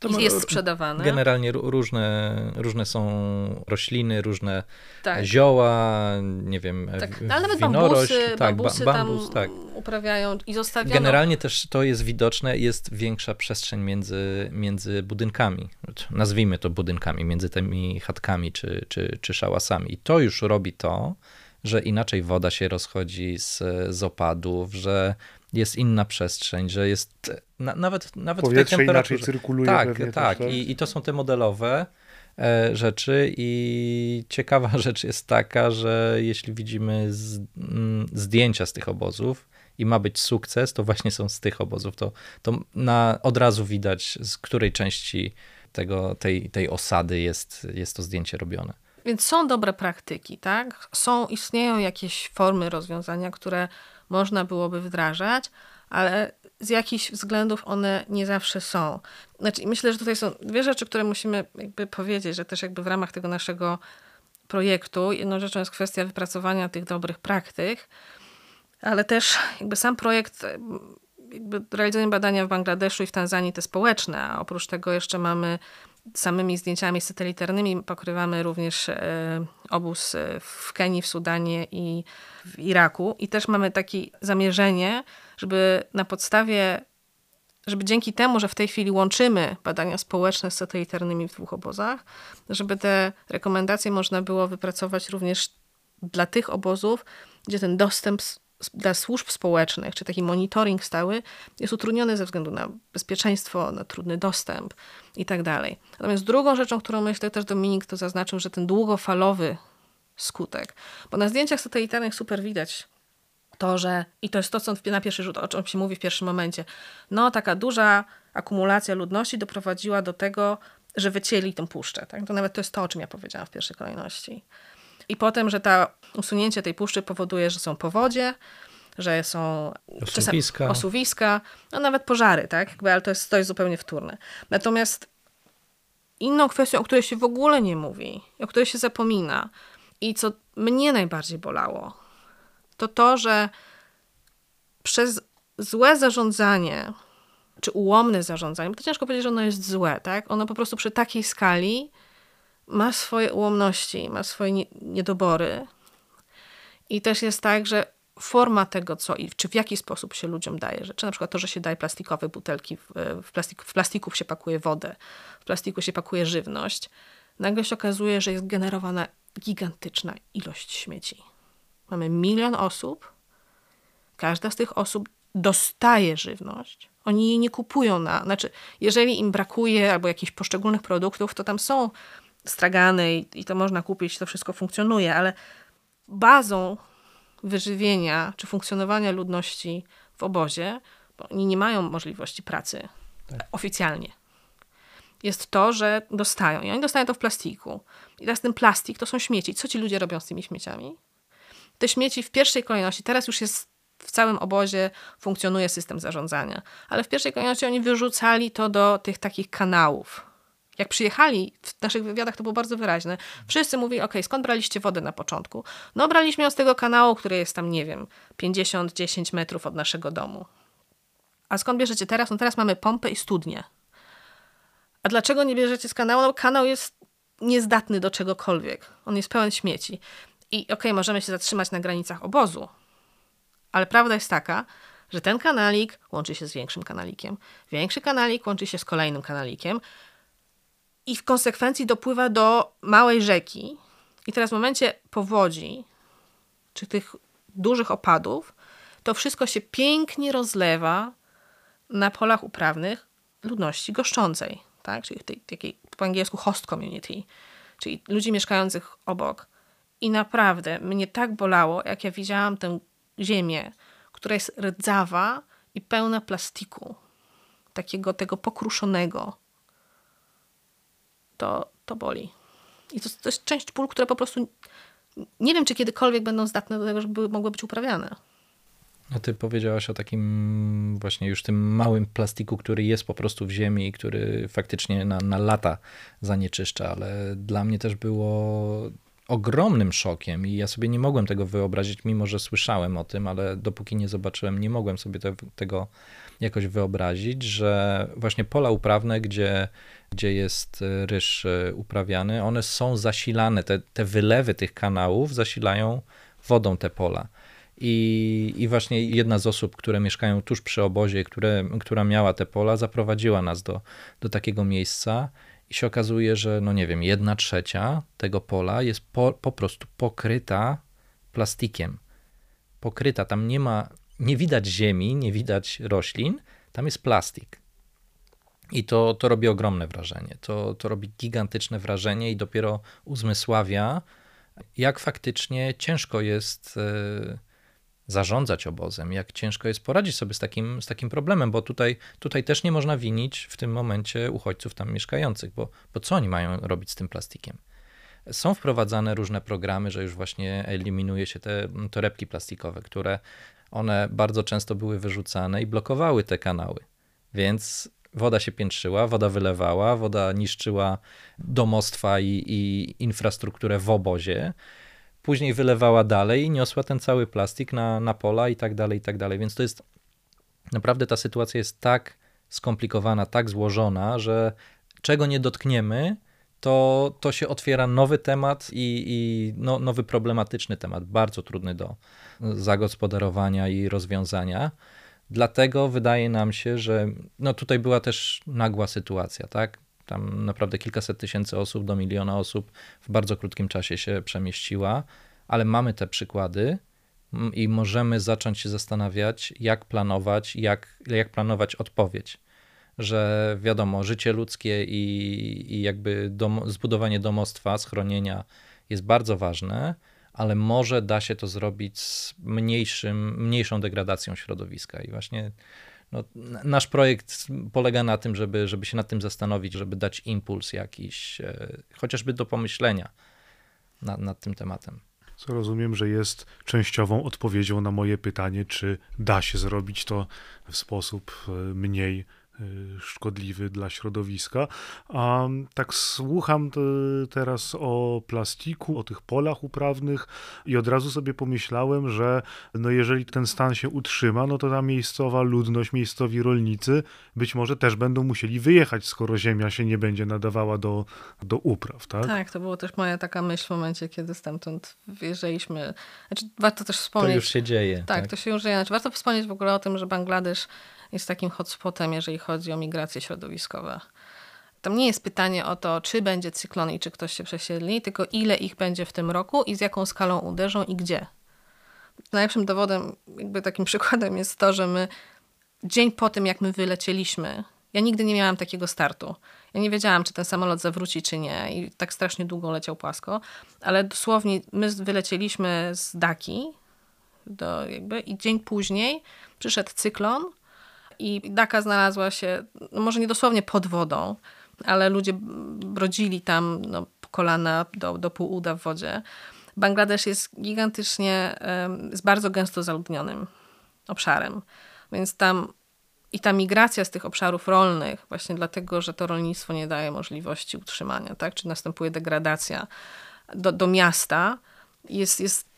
[SPEAKER 9] I jest sprzedawane.
[SPEAKER 10] Generalnie ró- różne, różne są rośliny, różne
[SPEAKER 9] Tak.
[SPEAKER 10] zioła, nie wiem,
[SPEAKER 9] Tak, no, ale nawet
[SPEAKER 10] winorośl,
[SPEAKER 9] bambusy,
[SPEAKER 10] tak, ba-
[SPEAKER 9] bambusy
[SPEAKER 10] bambus,
[SPEAKER 9] tam
[SPEAKER 10] tak.
[SPEAKER 9] uprawiają i zostawiono.
[SPEAKER 10] Generalnie też to jest widoczne, jest większa przestrzeń między, między budynkami, nazwijmy to budynkami, między tymi chatkami czy, czy, czy szałasami. I to już robi to, że inaczej woda się rozchodzi z, z opadów, że jest inna przestrzeń, że jest na, nawet, nawet w tej
[SPEAKER 8] Powietrze
[SPEAKER 10] temperaturze.
[SPEAKER 8] inaczej cyrkuluje
[SPEAKER 10] Tak,
[SPEAKER 8] pewnie też,
[SPEAKER 10] tak.
[SPEAKER 8] tak?
[SPEAKER 10] I, I to są te modelowe e, rzeczy i ciekawa rzecz jest taka, że jeśli widzimy z, mm, zdjęcia z tych obozów i ma być sukces, to właśnie są z tych obozów. To, to na, od razu widać, z której części tego, tej, tej osady jest, jest to zdjęcie robione.
[SPEAKER 9] Więc są dobre praktyki, tak? Są, istnieją jakieś formy rozwiązania, które można byłoby wdrażać, ale z jakichś względów one nie zawsze są. Znaczy, myślę, że tutaj są dwie rzeczy, które musimy jakby powiedzieć, że też jakby w ramach tego naszego projektu jedną rzeczą jest kwestia wypracowania tych dobrych praktyk, ale też jakby sam projekt jakby realizujemy badania w Bangladeszu i w Tanzanii te społeczne, a oprócz tego jeszcze mamy samymi zdjęciami satelitarnymi pokrywamy również e, obóz e, w Kenii, w Sudanie i w Iraku. I też mamy takie zamierzenie, żeby na podstawie, żeby dzięki temu, że w tej chwili łączymy badania społeczne z satelitarnymi w dwóch obozach, żeby te rekomendacje można było wypracować również dla tych obozów, gdzie ten dostęp dla służb społecznych, czy taki monitoring stały jest utrudniony ze względu na bezpieczeństwo, na trudny dostęp i tak dalej. Natomiast drugą rzeczą, którą myślę też Dominik to zaznaczył, że ten długofalowy skutek, bo na zdjęciach satelitarnych super widać to, że i to jest to, co na pierwszy rzut, o czym się mówi w pierwszym momencie, no taka duża akumulacja ludności doprowadziła do tego, że wycięli tę puszczę. Tak? To nawet to jest to, o czym ja powiedziałam w pierwszej kolejności. I potem, że ta usunięcie tej puszczy powoduje, że są powodzie, że są
[SPEAKER 10] Osuwiska.
[SPEAKER 9] osuwiska no nawet pożary, tak? Jakby, ale to jest, to jest zupełnie wtórne. Natomiast inną kwestią, o której się w ogóle nie mówi, o której się zapomina i co mnie najbardziej bolało, to to, że przez złe zarządzanie, czy ułomne zarządzanie, bo to ciężko powiedzieć, że ono jest złe, tak? Ono po prostu przy takiej skali ma swoje ułomności, ma swoje nie- niedobory. I też jest tak, że forma tego, co i czy w jaki sposób się ludziom daje rzeczy, na przykład to, że się daje plastikowe butelki, w, plastik, w plastiku się pakuje wodę, w plastiku się pakuje żywność, nagle się okazuje, że jest generowana gigantyczna ilość śmieci. Mamy milion osób, każda z tych osób dostaje żywność. Oni jej nie kupują na. Znaczy, jeżeli im brakuje albo jakichś poszczególnych produktów, to tam są stragany i, i to można kupić, to wszystko funkcjonuje, ale bazą wyżywienia czy funkcjonowania ludności w obozie, bo oni nie mają możliwości pracy oficjalnie, jest to, że dostają. I oni dostają to w plastiku. I teraz ten plastik to są śmieci. Co ci ludzie robią z tymi śmieciami? Te śmieci w pierwszej kolejności, teraz już jest w całym obozie funkcjonuje system zarządzania, ale w pierwszej kolejności oni wyrzucali to do tych takich kanałów. Jak przyjechali, w naszych wywiadach to było bardzo wyraźne, wszyscy mówili, ok, skąd braliście wodę na początku? No braliśmy ją z tego kanału, który jest tam, nie wiem, 50-10 metrów od naszego domu. A skąd bierzecie teraz? No teraz mamy pompę i studnię. A dlaczego nie bierzecie z kanału? No kanał jest niezdatny do czegokolwiek. On jest pełen śmieci. I okej, możemy się zatrzymać na granicach obozu, ale prawda jest taka, że ten kanalik łączy się z większym kanalikiem. Większy kanalik łączy się z kolejnym kanalikiem i w konsekwencji dopływa do małej rzeki. I teraz w momencie powodzi, czy tych dużych opadów, to wszystko się pięknie rozlewa na polach uprawnych ludności goszczącej, tak? czyli tej takiej po angielsku host community, czyli ludzi mieszkających obok. I naprawdę mnie tak bolało, jak ja widziałam tę ziemię, która jest rdzawa i pełna plastiku, takiego tego pokruszonego. To, to boli. I to, to jest część pól, które po prostu nie wiem, czy kiedykolwiek będą zdatne do tego, żeby mogły być uprawiane.
[SPEAKER 10] A ty powiedziałaś o takim właśnie już tym małym plastiku, który jest po prostu w ziemi i który faktycznie na, na lata zanieczyszcza, ale dla mnie też było ogromnym szokiem i ja sobie nie mogłem tego wyobrazić, mimo że słyszałem o tym, ale dopóki nie zobaczyłem, nie mogłem sobie te, tego jakoś wyobrazić, że właśnie pola uprawne, gdzie, gdzie jest y, ryż y, uprawiany, one są zasilane, te, te wylewy tych kanałów zasilają wodą te pola. I, I właśnie jedna z osób, które mieszkają tuż przy obozie, które, która miała te pola, zaprowadziła nas do, do takiego miejsca i się okazuje, że no nie wiem, jedna trzecia tego pola jest po, po prostu pokryta plastikiem. Pokryta, tam nie ma, nie widać ziemi, nie widać roślin, tam jest plastik. I to, to robi ogromne wrażenie. To, to robi gigantyczne wrażenie i dopiero uzmysławia, jak faktycznie ciężko jest. Yy, zarządzać obozem, jak ciężko jest poradzić sobie z takim, z takim problemem, bo tutaj, tutaj też nie można winić w tym momencie uchodźców tam mieszkających, bo, bo co oni mają robić z tym plastikiem? Są wprowadzane różne programy, że już właśnie eliminuje się te torebki plastikowe, które one bardzo często były wyrzucane i blokowały te kanały. Więc woda się piętrzyła, woda wylewała, woda niszczyła domostwa i, i infrastrukturę w obozie później wylewała dalej i niosła ten cały plastik na, na pola i tak dalej, i tak dalej. Więc to jest naprawdę ta sytuacja jest tak skomplikowana, tak złożona, że czego nie dotkniemy, to, to się otwiera nowy temat i, i no, nowy problematyczny temat, bardzo trudny do zagospodarowania i rozwiązania. Dlatego wydaje nam się, że no tutaj była też nagła sytuacja, tak? Tam naprawdę kilkaset tysięcy osób do miliona osób w bardzo krótkim czasie się przemieściła, ale mamy te przykłady i możemy zacząć się zastanawiać, jak planować, jak, jak planować odpowiedź. Że wiadomo, życie ludzkie i, i jakby dom, zbudowanie domostwa, schronienia jest bardzo ważne, ale może da się to zrobić z mniejszym, mniejszą degradacją środowiska. I właśnie no, nasz projekt polega na tym, żeby, żeby się nad tym zastanowić, żeby dać impuls jakiś, e, chociażby do pomyślenia nad, nad tym tematem.
[SPEAKER 8] Co rozumiem, że jest częściową odpowiedzią na moje pytanie, czy da się zrobić to w sposób e, mniej szkodliwy dla środowiska. A tak słucham teraz o plastiku, o tych polach uprawnych i od razu sobie pomyślałem, że no jeżeli ten stan się utrzyma, no to ta miejscowa ludność, miejscowi rolnicy być może też będą musieli wyjechać, skoro ziemia się nie będzie nadawała do, do upraw, tak?
[SPEAKER 9] Tak, to była też moja taka myśl w momencie, kiedy stamtąd wyjeżdżaliśmy. Znaczy, warto też wspomnieć...
[SPEAKER 10] To już się dzieje.
[SPEAKER 9] Tak,
[SPEAKER 10] tak,
[SPEAKER 9] to się już dzieje. Znaczy, warto wspomnieć w ogóle o tym, że Bangladesz jest takim hotspotem, jeżeli chodzi o migracje środowiskowe. Tam nie jest pytanie o to, czy będzie cyklon i czy ktoś się przesiedli, tylko ile ich będzie w tym roku i z jaką skalą uderzą i gdzie. Najlepszym dowodem, jakby takim przykładem jest to, że my dzień po tym, jak my wylecieliśmy, ja nigdy nie miałam takiego startu. Ja nie wiedziałam, czy ten samolot zawróci, czy nie. I tak strasznie długo leciał płasko. Ale dosłownie my wylecieliśmy z Daki do jakby, i dzień później przyszedł cyklon i Daka znalazła się, no może nie dosłownie pod wodą, ale ludzie brodzili tam no, kolana do, do pół uda w wodzie. Bangladesz jest gigantycznie, jest bardzo gęsto zaludnionym obszarem, więc tam i ta migracja z tych obszarów rolnych, właśnie dlatego, że to rolnictwo nie daje możliwości utrzymania, tak? czy następuje degradacja do, do miasta, jest, jest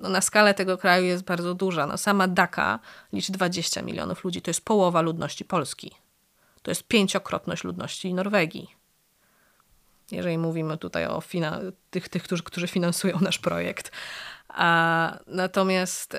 [SPEAKER 9] no, na skalę tego kraju jest bardzo duża. No, sama Daka liczy 20 milionów ludzi. To jest połowa ludności Polski. To jest pięciokrotność ludności Norwegii. Jeżeli mówimy tutaj o tych, tych którzy, którzy finansują nasz projekt. A, natomiast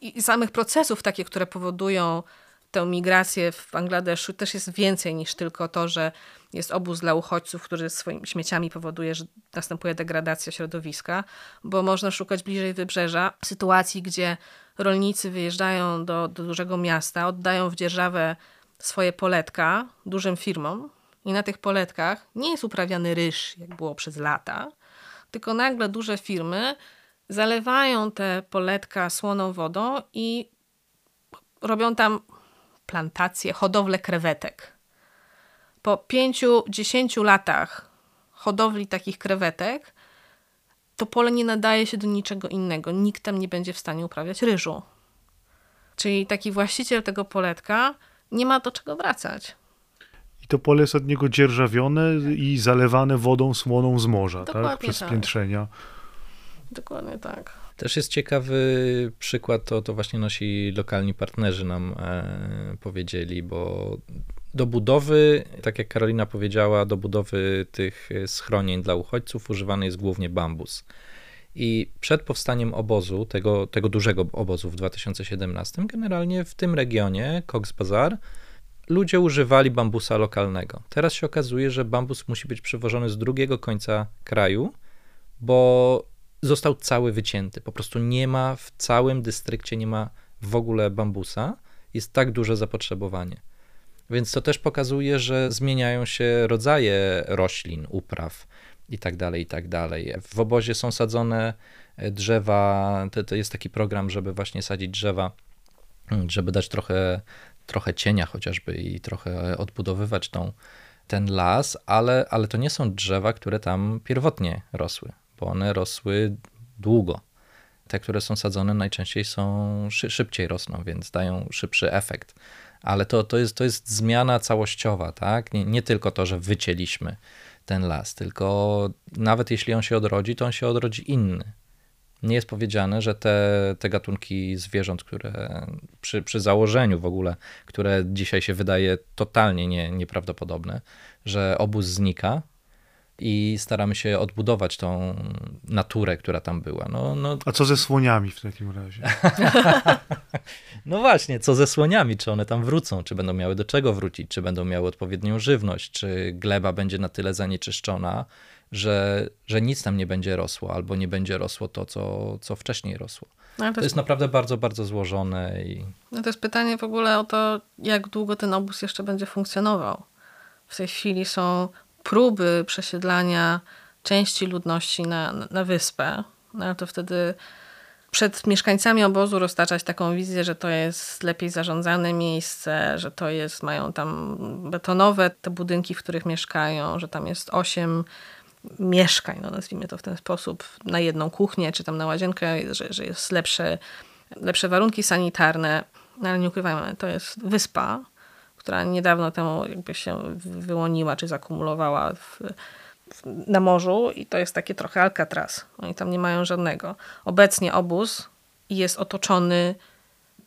[SPEAKER 9] i samych procesów takie, które powodują tę migrację w Bangladeszu też jest więcej niż tylko to, że jest obóz dla uchodźców, który swoimi śmieciami powoduje, że następuje degradacja środowiska, bo można szukać bliżej wybrzeża sytuacji, gdzie rolnicy wyjeżdżają do, do dużego miasta, oddają w dzierżawę swoje poletka dużym firmom i na tych poletkach nie jest uprawiany ryż, jak było przez lata, tylko nagle duże firmy zalewają te poletka słoną wodą i robią tam plantacje, hodowlę krewetek. Po pięciu, dziesięciu latach hodowli takich krewetek, to pole nie nadaje się do niczego innego. Nikt tam nie będzie w stanie uprawiać ryżu. Czyli taki właściciel tego poletka nie ma do czego wracać.
[SPEAKER 8] I to pole jest od niego dzierżawione i zalewane wodą słoną z morza, tak?
[SPEAKER 9] Dokładnie
[SPEAKER 8] Przez
[SPEAKER 9] tak.
[SPEAKER 8] piętrzenia.
[SPEAKER 9] Dokładnie tak.
[SPEAKER 10] Też jest ciekawy przykład, to, to właśnie nasi lokalni partnerzy nam e, powiedzieli, bo do budowy, tak jak Karolina powiedziała, do budowy tych schronień dla uchodźców używany jest głównie bambus. I przed powstaniem obozu, tego, tego dużego obozu w 2017, generalnie w tym regionie, Cox Bazar, ludzie używali bambusa lokalnego. Teraz się okazuje, że bambus musi być przywożony z drugiego końca kraju, bo został cały wycięty. Po prostu nie ma w całym dystrykcie, nie ma w ogóle bambusa. Jest tak duże zapotrzebowanie. Więc to też pokazuje, że zmieniają się rodzaje roślin, upraw i tak dalej, i tak dalej. W obozie są sadzone drzewa, to, to jest taki program, żeby właśnie sadzić drzewa, żeby dać trochę, trochę cienia chociażby i trochę odbudowywać tą, ten las, ale, ale to nie są drzewa, które tam pierwotnie rosły, bo one rosły długo. Te, które są sadzone, najczęściej są szybciej rosną, więc dają szybszy efekt. Ale to, to, jest, to jest zmiana całościowa, tak? Nie, nie tylko to, że wycięliśmy ten las, tylko nawet jeśli on się odrodzi, to on się odrodzi inny. Nie jest powiedziane, że te, te gatunki zwierząt, które przy, przy założeniu w ogóle, które dzisiaj się wydaje totalnie nie, nieprawdopodobne, że obóz znika, i staramy się odbudować tą naturę, która tam była. No, no...
[SPEAKER 8] A co ze słoniami w takim razie?
[SPEAKER 10] no właśnie, co ze słoniami? Czy one tam wrócą? Czy będą miały do czego wrócić? Czy będą miały odpowiednią żywność? Czy gleba będzie na tyle zanieczyszczona, że, że nic tam nie będzie rosło, albo nie będzie rosło to, co, co wcześniej rosło? No, to, jest... to, jest... naprawdę bardzo, bardzo złożone. I...
[SPEAKER 9] No to jest pytanie w ogóle o to, jak długo ten obóz jeszcze będzie funkcjonował. W tej chwili są próby przesiedlania części ludności na, na wyspę, no to wtedy przed mieszkańcami obozu roztaczać taką wizję, że to jest lepiej zarządzane miejsce, że to jest, mają tam betonowe te budynki, w których mieszkają, że tam jest osiem mieszkań, no nazwijmy to w ten sposób, na jedną kuchnię, czy tam na łazienkę, że, że jest lepsze, lepsze warunki sanitarne. No ale nie ukrywajmy, to jest wyspa, która niedawno temu jakby się wyłoniła czy zakumulowała w, w, na morzu i to jest takie trochę Alcatraz. Oni tam nie mają żadnego. Obecnie obóz jest otoczony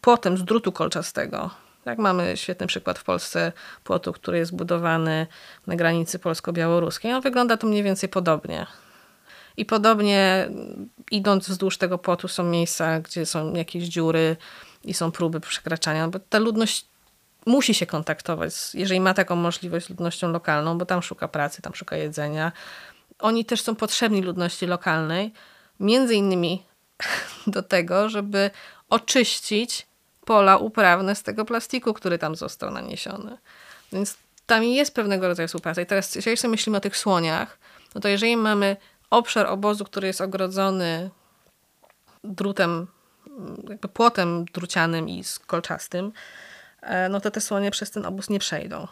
[SPEAKER 9] płotem z drutu kolczastego. Jak mamy świetny przykład w Polsce płotu, który jest budowany na granicy polsko-białoruskiej. On wygląda tu mniej więcej podobnie. I podobnie idąc wzdłuż tego płotu są miejsca, gdzie są jakieś dziury i są próby przekraczania, bo ta ludność musi się kontaktować, jeżeli ma taką możliwość z ludnością lokalną, bo tam szuka pracy, tam szuka jedzenia. Oni też są potrzebni ludności lokalnej, między innymi do tego, żeby oczyścić pola uprawne z tego plastiku, który tam został naniesiony. Więc tam jest pewnego rodzaju współpraca. I teraz, jeżeli sobie myślimy o tych słoniach, no to jeżeli mamy obszar obozu, który jest ogrodzony drutem, jakby płotem drucianym i kolczastym, no to te słonie przez ten obóz nie przejdą.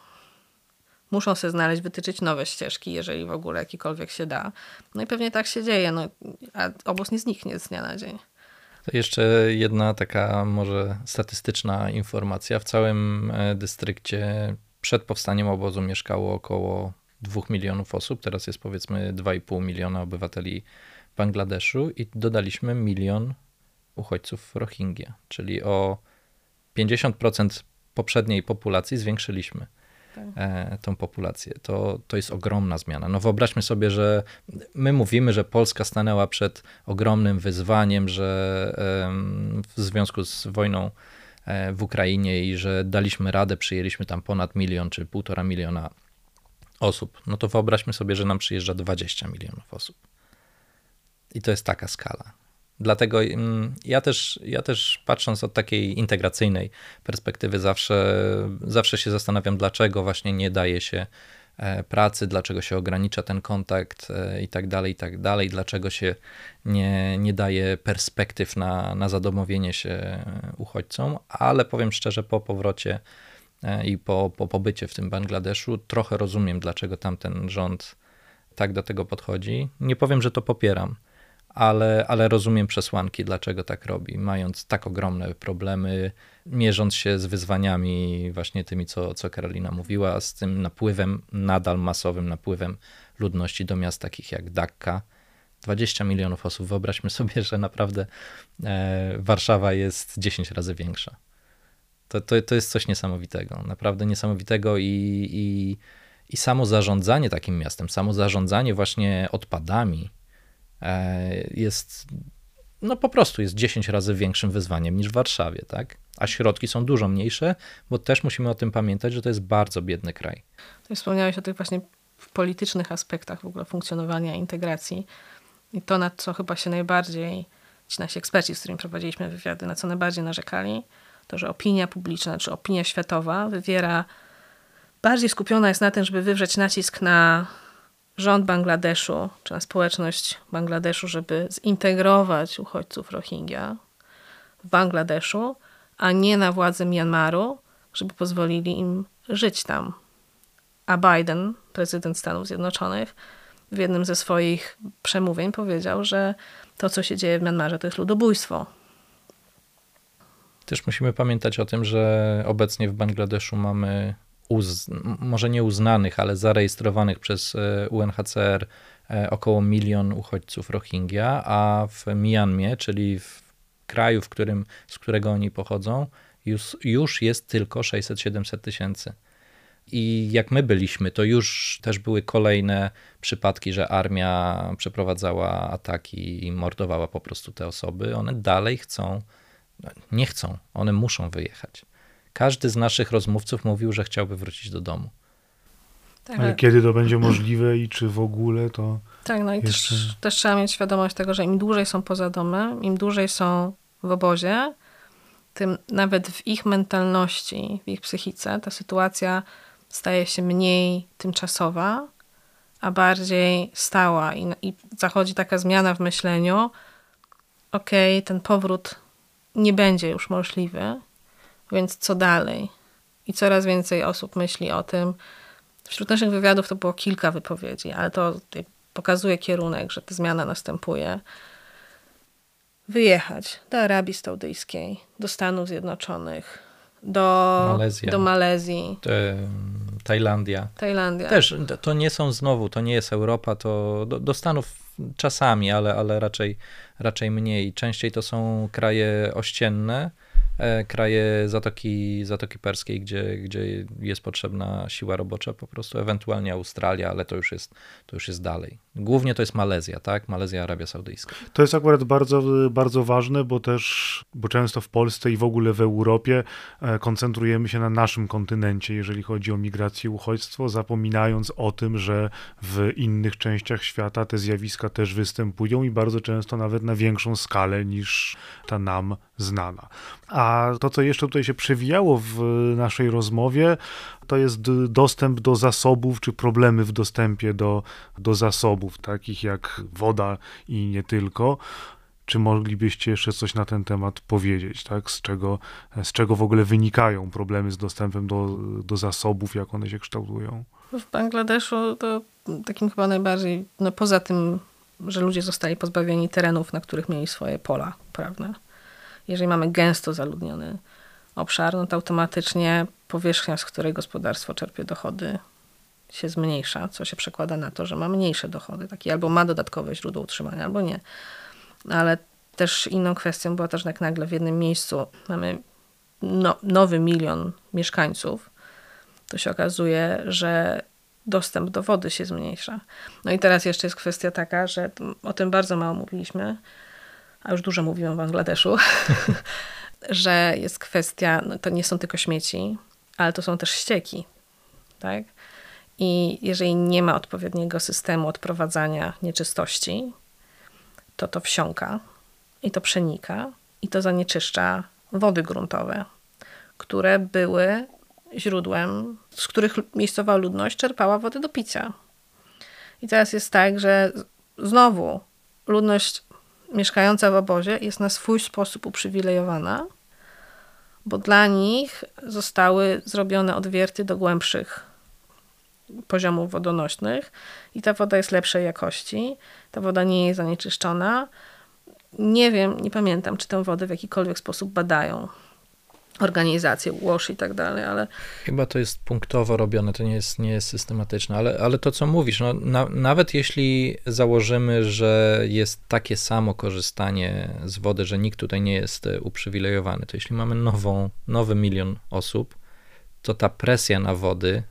[SPEAKER 9] Muszą sobie znaleźć, wytyczyć nowe ścieżki, jeżeli w ogóle jakikolwiek się da. No i pewnie tak się dzieje, no, a obóz nie zniknie z dnia na dzień.
[SPEAKER 10] To jeszcze jedna taka może statystyczna informacja. W całym e, dystrykcie przed powstaniem obozu mieszkało około 2 milionów osób. Teraz jest powiedzmy 2,5 miliona obywateli Bangladeszu i dodaliśmy milion uchodźców Rohingya, czyli o 50% poprzedniej populacji zwiększyliśmy tak. E, tą populację. To, to jest ogromna zmiana. No wyobraźmy sobie, że my mówimy, że Polska stanęła przed ogromnym wyzwaniem, że w związku z wojną e, w Ukrainie i że daliśmy radę, przyjęliśmy tam ponad milion czy półtora miliona osób. No to wyobraźmy sobie, że nam przyjeżdża 20 milionów osób. I to jest taka skala. Dlatego mm, ja też, ja też patrząc od takiej integracyjnej perspektywy zawsze, zawsze się zastanawiam, dlaczego właśnie nie daje się e, pracy, dlaczego się ogranicza ten kontakt e, i tak dalej, i tak dalej, dlaczego się nie, nie daje perspektyw na, na zadomowienie się uchodźcom, ale powiem szczerze, po powrocie e, i po, po pobycie w tym Bangladeszu trochę rozumiem, dlaczego tamten rząd tak do tego podchodzi. Nie powiem, że to popieram, ale, ale rozumiem przesłanki, dlaczego tak robi, mając tak ogromne problemy, mierząc się z wyzwaniami właśnie tymi, co, co Karolina mówiła, z tym napływem, nadal masowym napływem ludności do miast takich jak Dakka, 20 milionów osób. Wyobraźmy sobie, że naprawdę e, Warszawa jest 10 razy większa. To, to, to jest coś niesamowitego, naprawdę niesamowitego i, i, i samo zarządzanie takim miastem, samo zarządzanie właśnie odpadami jest, no po prostu jest 10 razy większym wyzwaniem niż w Warszawie, tak? A środki są dużo mniejsze, bo też musimy o tym pamiętać, że to jest bardzo biedny kraj.
[SPEAKER 9] Wspomniałeś o tych właśnie politycznych aspektach w ogóle funkcjonowania integracji i to, na co chyba się najbardziej ci nasi eksperci, z którymi prowadziliśmy wywiady, na co najbardziej narzekali, to, że opinia publiczna czy opinia światowa wywiera, bardziej skupiona jest na tym, żeby wywrzeć nacisk na rząd Bangladeszu, czy na społeczność Bangladeszu, żeby zintegrować uchodźców Rohingya w Bangladeszu, a nie na władze Myanmaru, żeby pozwolili im żyć tam. A Biden, prezydent Stanów Zjednoczonych, w jednym ze swoich przemówień powiedział, że to, co się dzieje w Myanmarze, to jest ludobójstwo.
[SPEAKER 10] Też musimy pamiętać o tym, że obecnie w Bangladeszu mamy może nie uznanych, ale zarejestrowanych przez e, UNHCR e, około milion uchodźców Rohingya, a w Myanmie, czyli w kraju, w którym, z którego oni pochodzą, już, już jest tylko 600-700 tysięcy. I jak my byliśmy, to już też były kolejne przypadki, że armia przeprowadzała ataki i mordowała po prostu te osoby. One dalej chcą, nie chcą, one muszą wyjechać. Każdy z naszych rozmówców mówił, że chciałby wrócić do domu.
[SPEAKER 8] Tak, ale kiedy to będzie możliwe i czy w ogóle to.
[SPEAKER 9] Tak, no i jeszcze... też, też trzeba mieć świadomość tego, że im dłużej są poza domem, im dłużej są w obozie, tym nawet w ich mentalności, w ich psychice ta sytuacja staje się mniej tymczasowa, a bardziej stała i, i zachodzi taka zmiana w myśleniu, okej, okay, ten powrót nie będzie już możliwy, więc co dalej? I coraz więcej osób myśli o tym. Wśród naszych wywiadów to było kilka wypowiedzi, ale to pokazuje kierunek, że ta zmiana następuje. Wyjechać do Arabii Saudyjskiej, do Stanów Zjednoczonych, do Malezja. do Malezji.
[SPEAKER 10] Tajlandia.
[SPEAKER 9] Tajlandia.
[SPEAKER 10] Też to nie są znowu, to nie jest Europa, to do, do Stanów czasami, ale, ale raczej, raczej mniej. Częściej to są kraje ościenne, kraje Zatoki, Zatoki Perskiej, gdzie, gdzie jest potrzebna siła robocza, po prostu ewentualnie Australia, ale to już jest, to już jest dalej. Głównie to jest Malezja, tak? Malezja, Arabia Saudyjska.
[SPEAKER 8] To jest akurat bardzo, bardzo ważne, bo też, bo często w Polsce i w ogóle w Europie e, koncentrujemy się na naszym kontynencie, jeżeli chodzi o migrację i uchodźstwo, zapominając o tym, że w innych częściach świata te zjawiska też występują i bardzo często nawet na większą skalę niż ta nam znana. A to, co jeszcze tutaj się przewijało w naszej rozmowie, to jest dostęp do zasobów, czy problemy w dostępie do, do zasobów, takich jak woda i nie tylko. Czy moglibyście jeszcze coś na ten temat powiedzieć, tak? Z czego, z czego w ogóle wynikają problemy z dostępem do, do zasobów, jak one się kształtują?
[SPEAKER 9] W Bangladeszu to takim chyba najbardziej, no poza tym, że ludzie zostali pozbawieni terenów, na których mieli swoje pola prawne jeżeli mamy gęsto zaludniony obszar, no to automatycznie powierzchnia, z której gospodarstwo czerpie dochody, się zmniejsza, co się przekłada na to, że ma mniejsze dochody. Albo ma dodatkowe źródło utrzymania, albo nie. Ale też inną kwestią była też, że jak nagle w jednym miejscu mamy no, nowy milion mieszkańców, to się okazuje, że dostęp do wody się zmniejsza. No i teraz jeszcze jest kwestia taka, że o tym bardzo mało mówiliśmy, a już dużo mówimy o Bangladeszu, że jest kwestia, no to nie są tylko śmieci, ale to są też ścieki, tak? I jeżeli nie ma odpowiedniego systemu odprowadzania nieczystości, to to wsiąka i to przenika i to zanieczyszcza wody gruntowe, które były źródłem, z których miejscowa ludność czerpała wodę do picia. I teraz jest tak, że znowu ludność mieszkająca w obozie jest na swój sposób uprzywilejowana, bo dla nich zostały zrobione odwierty do głębszych poziomów wodonośnych i ta woda jest lepszej jakości, ta woda nie jest zanieczyszczona. Nie wiem, nie pamiętam, czy tę wodę w jakikolwiek sposób badają. Organizacje, WASH i tak dalej, ale
[SPEAKER 10] Chyba to jest punktowo robione, to nie jest, nie jest systematyczne, ale, ale to co mówisz, no, na, nawet jeśli założymy, że jest takie samo korzystanie z wody, że nikt tutaj nie jest e, uprzywilejowany, to jeśli mamy nową, nowy milion osób, to ta presja na wody,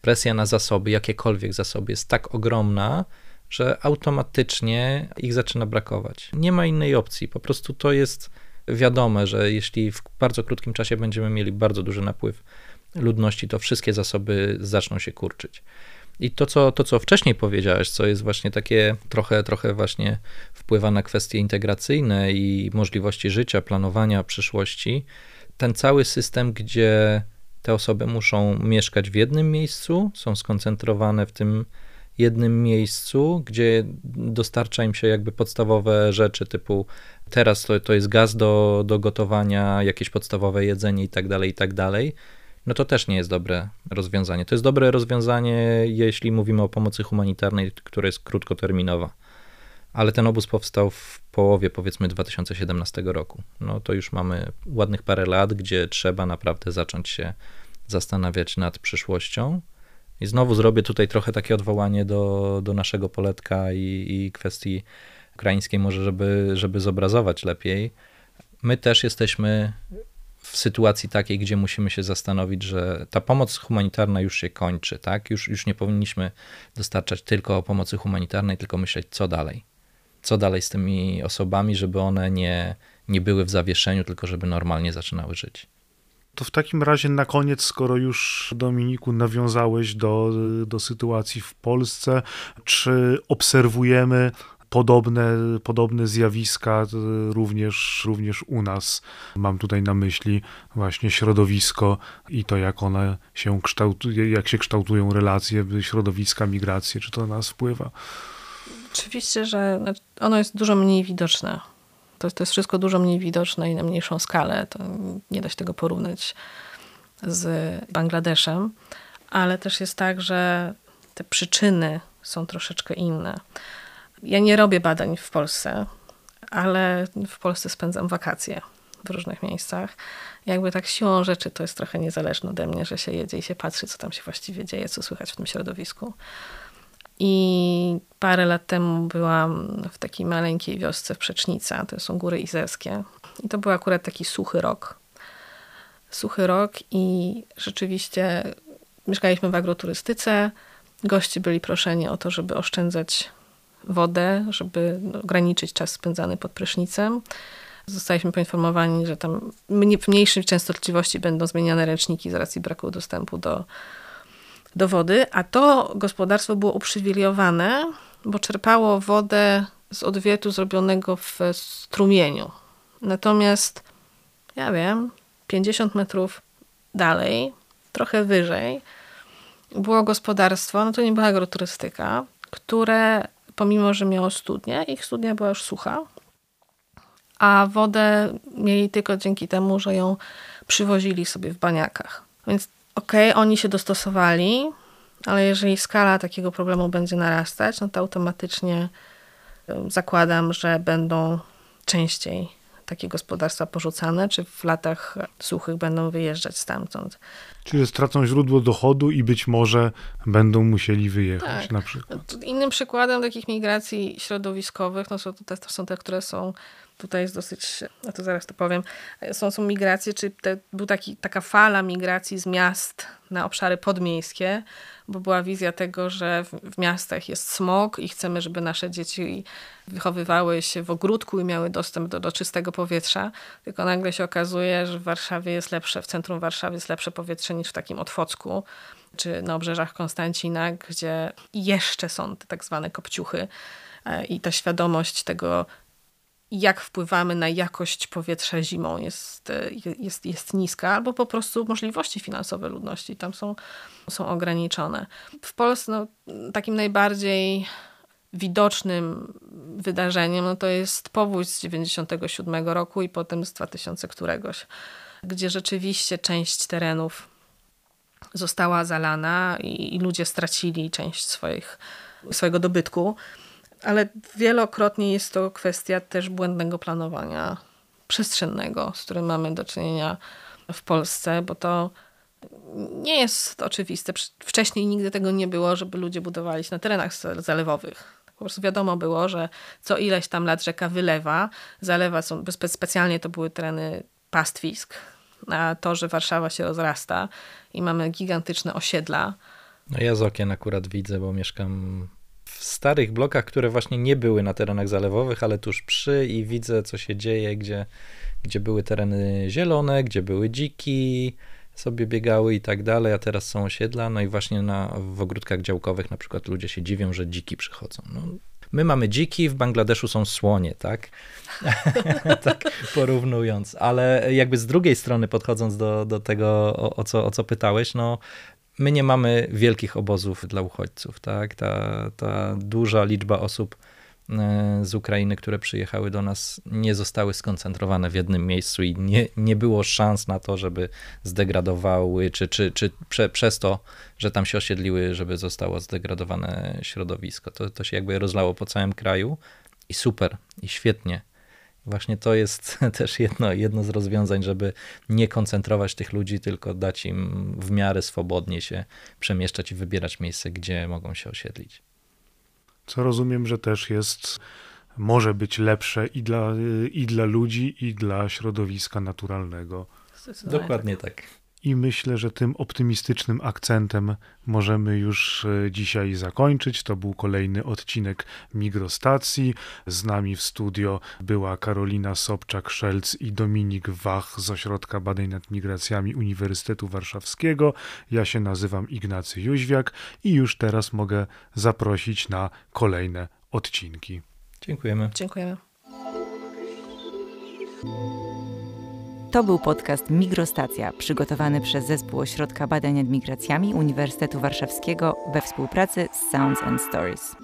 [SPEAKER 10] presja na zasoby, jakiekolwiek zasoby jest tak ogromna, że automatycznie ich zaczyna brakować. Nie ma innej opcji, po prostu to jest wiadome, że jeśli w bardzo krótkim czasie będziemy mieli bardzo duży napływ ludności, to wszystkie zasoby zaczną się kurczyć. I to co, to, co wcześniej powiedziałeś, co jest właśnie takie trochę, trochę właśnie wpływa na kwestie integracyjne i możliwości życia, planowania przyszłości, ten cały system, gdzie te osoby muszą mieszkać w jednym miejscu, są skoncentrowane w tym jednym miejscu, gdzie dostarcza im się jakby podstawowe rzeczy typu teraz to, to jest gaz do, do gotowania, jakieś podstawowe jedzenie i tak dalej, i tak dalej, no to też nie jest dobre rozwiązanie. To jest dobre rozwiązanie, jeśli mówimy o pomocy humanitarnej, która jest krótkoterminowa. Ale ten obóz powstał w połowie, powiedzmy, 2017 roku. No to już mamy ładnych parę lat, gdzie trzeba naprawdę zacząć się zastanawiać nad przyszłością. I znowu zrobię tutaj trochę takie odwołanie do, do naszego poletka i, i kwestii ukraińskiej, może żeby, żeby zobrazować lepiej. My też jesteśmy w sytuacji takiej, gdzie musimy się zastanowić, że ta pomoc humanitarna już się kończy, tak? Już, już nie powinniśmy dostarczać tylko pomocy humanitarnej, tylko myśleć, co dalej. Co dalej z tymi osobami, żeby one nie, nie były w zawieszeniu, tylko żeby normalnie zaczynały żyć.
[SPEAKER 8] To w takim razie na koniec, skoro już Dominiku nawiązałeś do, do sytuacji w Polsce, czy obserwujemy podobne, podobne zjawiska również, również u nas? Mam tutaj na myśli właśnie środowisko i to, jak one się kształtują, jak się kształtują relacje środowiska, migracje, czy to na nas wpływa?
[SPEAKER 9] Oczywiście, że ono jest dużo mniej widoczne to, to jest wszystko dużo mniej widoczne i na mniejszą skalę. To nie da się tego porównać z Bangladeszem, ale też jest tak, że te przyczyny są troszeczkę inne. Ja nie robię badań w Polsce, ale w Polsce spędzam wakacje w różnych miejscach. Jakby tak siłą rzeczy to jest trochę niezależne ode mnie, że się jedzie i się patrzy, co tam się właściwie dzieje, co słychać w tym środowisku. I parę lat temu byłam w takiej maleńkiej wiosce w Przecznica, to są góry izerskie. I to był akurat taki suchy rok. Suchy rok i rzeczywiście mieszkaliśmy w agroturystyce. Goście byli proszeni o to, żeby oszczędzać wodę, żeby ograniczyć czas spędzany pod prysznicem. Zostaliśmy poinformowani, że tam w mniejszej częstotliwości będą zmieniane ręczniki z racji braku dostępu do, do wody, a to gospodarstwo było uprzywilejowane, bo czerpało wodę z odwietu zrobionego w strumieniu. Natomiast, ja wiem, 50 metrów dalej, trochę wyżej, było gospodarstwo, no to nie była agroturystyka, które pomimo, że miało studnię, ich studnia była już sucha, a wodę mieli tylko dzięki temu, że ją przywozili sobie w baniakach. Więc okej, okay, oni się dostosowali, ale jeżeli skala takiego problemu będzie narastać, no to automatycznie zakładam, że będą częściej takie gospodarstwa porzucane, czy w latach suchych będą wyjeżdżać stamtąd.
[SPEAKER 8] Czyli stracą źródło dochodu i być może będą musieli wyjechać tak. na przykład.
[SPEAKER 9] Innym przykładem takich migracji środowiskowych, no są to, to są te, które są tutaj jest dosyć, a to zaraz to powiem, są, są migracje, czy te, był taki, taka fala migracji z miast na obszary podmiejskie, bo była wizja tego, że w, w miastach jest smog i chcemy, żeby nasze dzieci wychowywały się w ogródku i miały dostęp do, do czystego powietrza, tylko nagle się okazuje, że w Warszawie jest lepsze, w centrum Warszawy jest lepsze powietrze niż w takim Otwocku, czy na obrzeżach Konstancina, gdzie jeszcze są te tak zwane kopciuchy i ta świadomość tego, jak wpływamy na jakość powietrza zimą jest, jest, jest niska, albo po prostu możliwości finansowe ludności tam są, są ograniczone. W Polsce no, takim najbardziej widocznym wydarzeniem no, to jest powódź z 97 roku i potem z 2000 któregoś, gdzie rzeczywiście część terenów została zalana i, i ludzie stracili część swoich, swojego dobytku ale wielokrotnie jest to kwestia też błędnego planowania przestrzennego, z którym mamy do czynienia w Polsce, bo to nie jest oczywiste. Wcześniej nigdy tego nie było, żeby ludzie budowali się na terenach zalewowych. Po prostu wiadomo było, że co ileś tam lat rzeka wylewa. Zalewa są, specjalnie to były tereny pastwisk, a to, że Warszawa się rozrasta i mamy gigantyczne osiedla.
[SPEAKER 10] No ja z okien akurat widzę, bo mieszkam w starych blokach, które właśnie nie były na terenach zalewowych, ale tuż przy i widzę, co się dzieje, gdzie, gdzie były tereny zielone, gdzie były dziki, sobie biegały i tak dalej, a teraz są osiedla, no i właśnie na, w ogródkach działkowych na przykład ludzie się dziwią, że dziki przychodzą. No, my mamy dziki, w Bangladeszu są słonie, tak? tak porównując, ale jakby z drugiej strony podchodząc do, do tego, o, o, co, o co pytałeś, no my nie mamy wielkich obozów dla uchodźców, tak? Ta, ta duża liczba osób e, z Ukrainy, które przyjechały do nas, nie zostały skoncentrowane w jednym miejscu i nie, nie było szans na to, żeby zdegradowały, czy, czy, czy prze, przez to, że tam się osiedliły, żeby zostało zdegradowane środowisko. To, to się jakby rozlało po całym kraju i super, i świetnie. Właśnie to jest też jedno, jedno z rozwiązań, żeby nie koncentrować tych ludzi, tylko dać im w miarę swobodnie się przemieszczać i wybierać miejsce, gdzie mogą się osiedlić.
[SPEAKER 8] Co rozumiem, że też jest, może być lepsze i dla, i dla ludzi, i dla środowiska naturalnego.
[SPEAKER 10] Dokładnie tak. tak.
[SPEAKER 8] I myślę, że tym optymistycznym akcentem możemy już e, dzisiaj zakończyć. To był kolejny odcinek Migrostacji. Z nami w studio była Karolina Sobczak-Szelc i Dominik Wach z Ośrodka Badań nad Migracjami Uniwersytetu Warszawskiego. Ja się nazywam Ignacy Jóźwiak i już teraz mogę zaprosić na kolejne odcinki.
[SPEAKER 10] Dziękujemy.
[SPEAKER 9] Dziękujemy.
[SPEAKER 11] To był podcast Migrostacja, przygotowany przez Zespół Ośrodka Badań nad Migracjami Uniwersytetu Warszawskiego we współpracy z Sounds and Stories.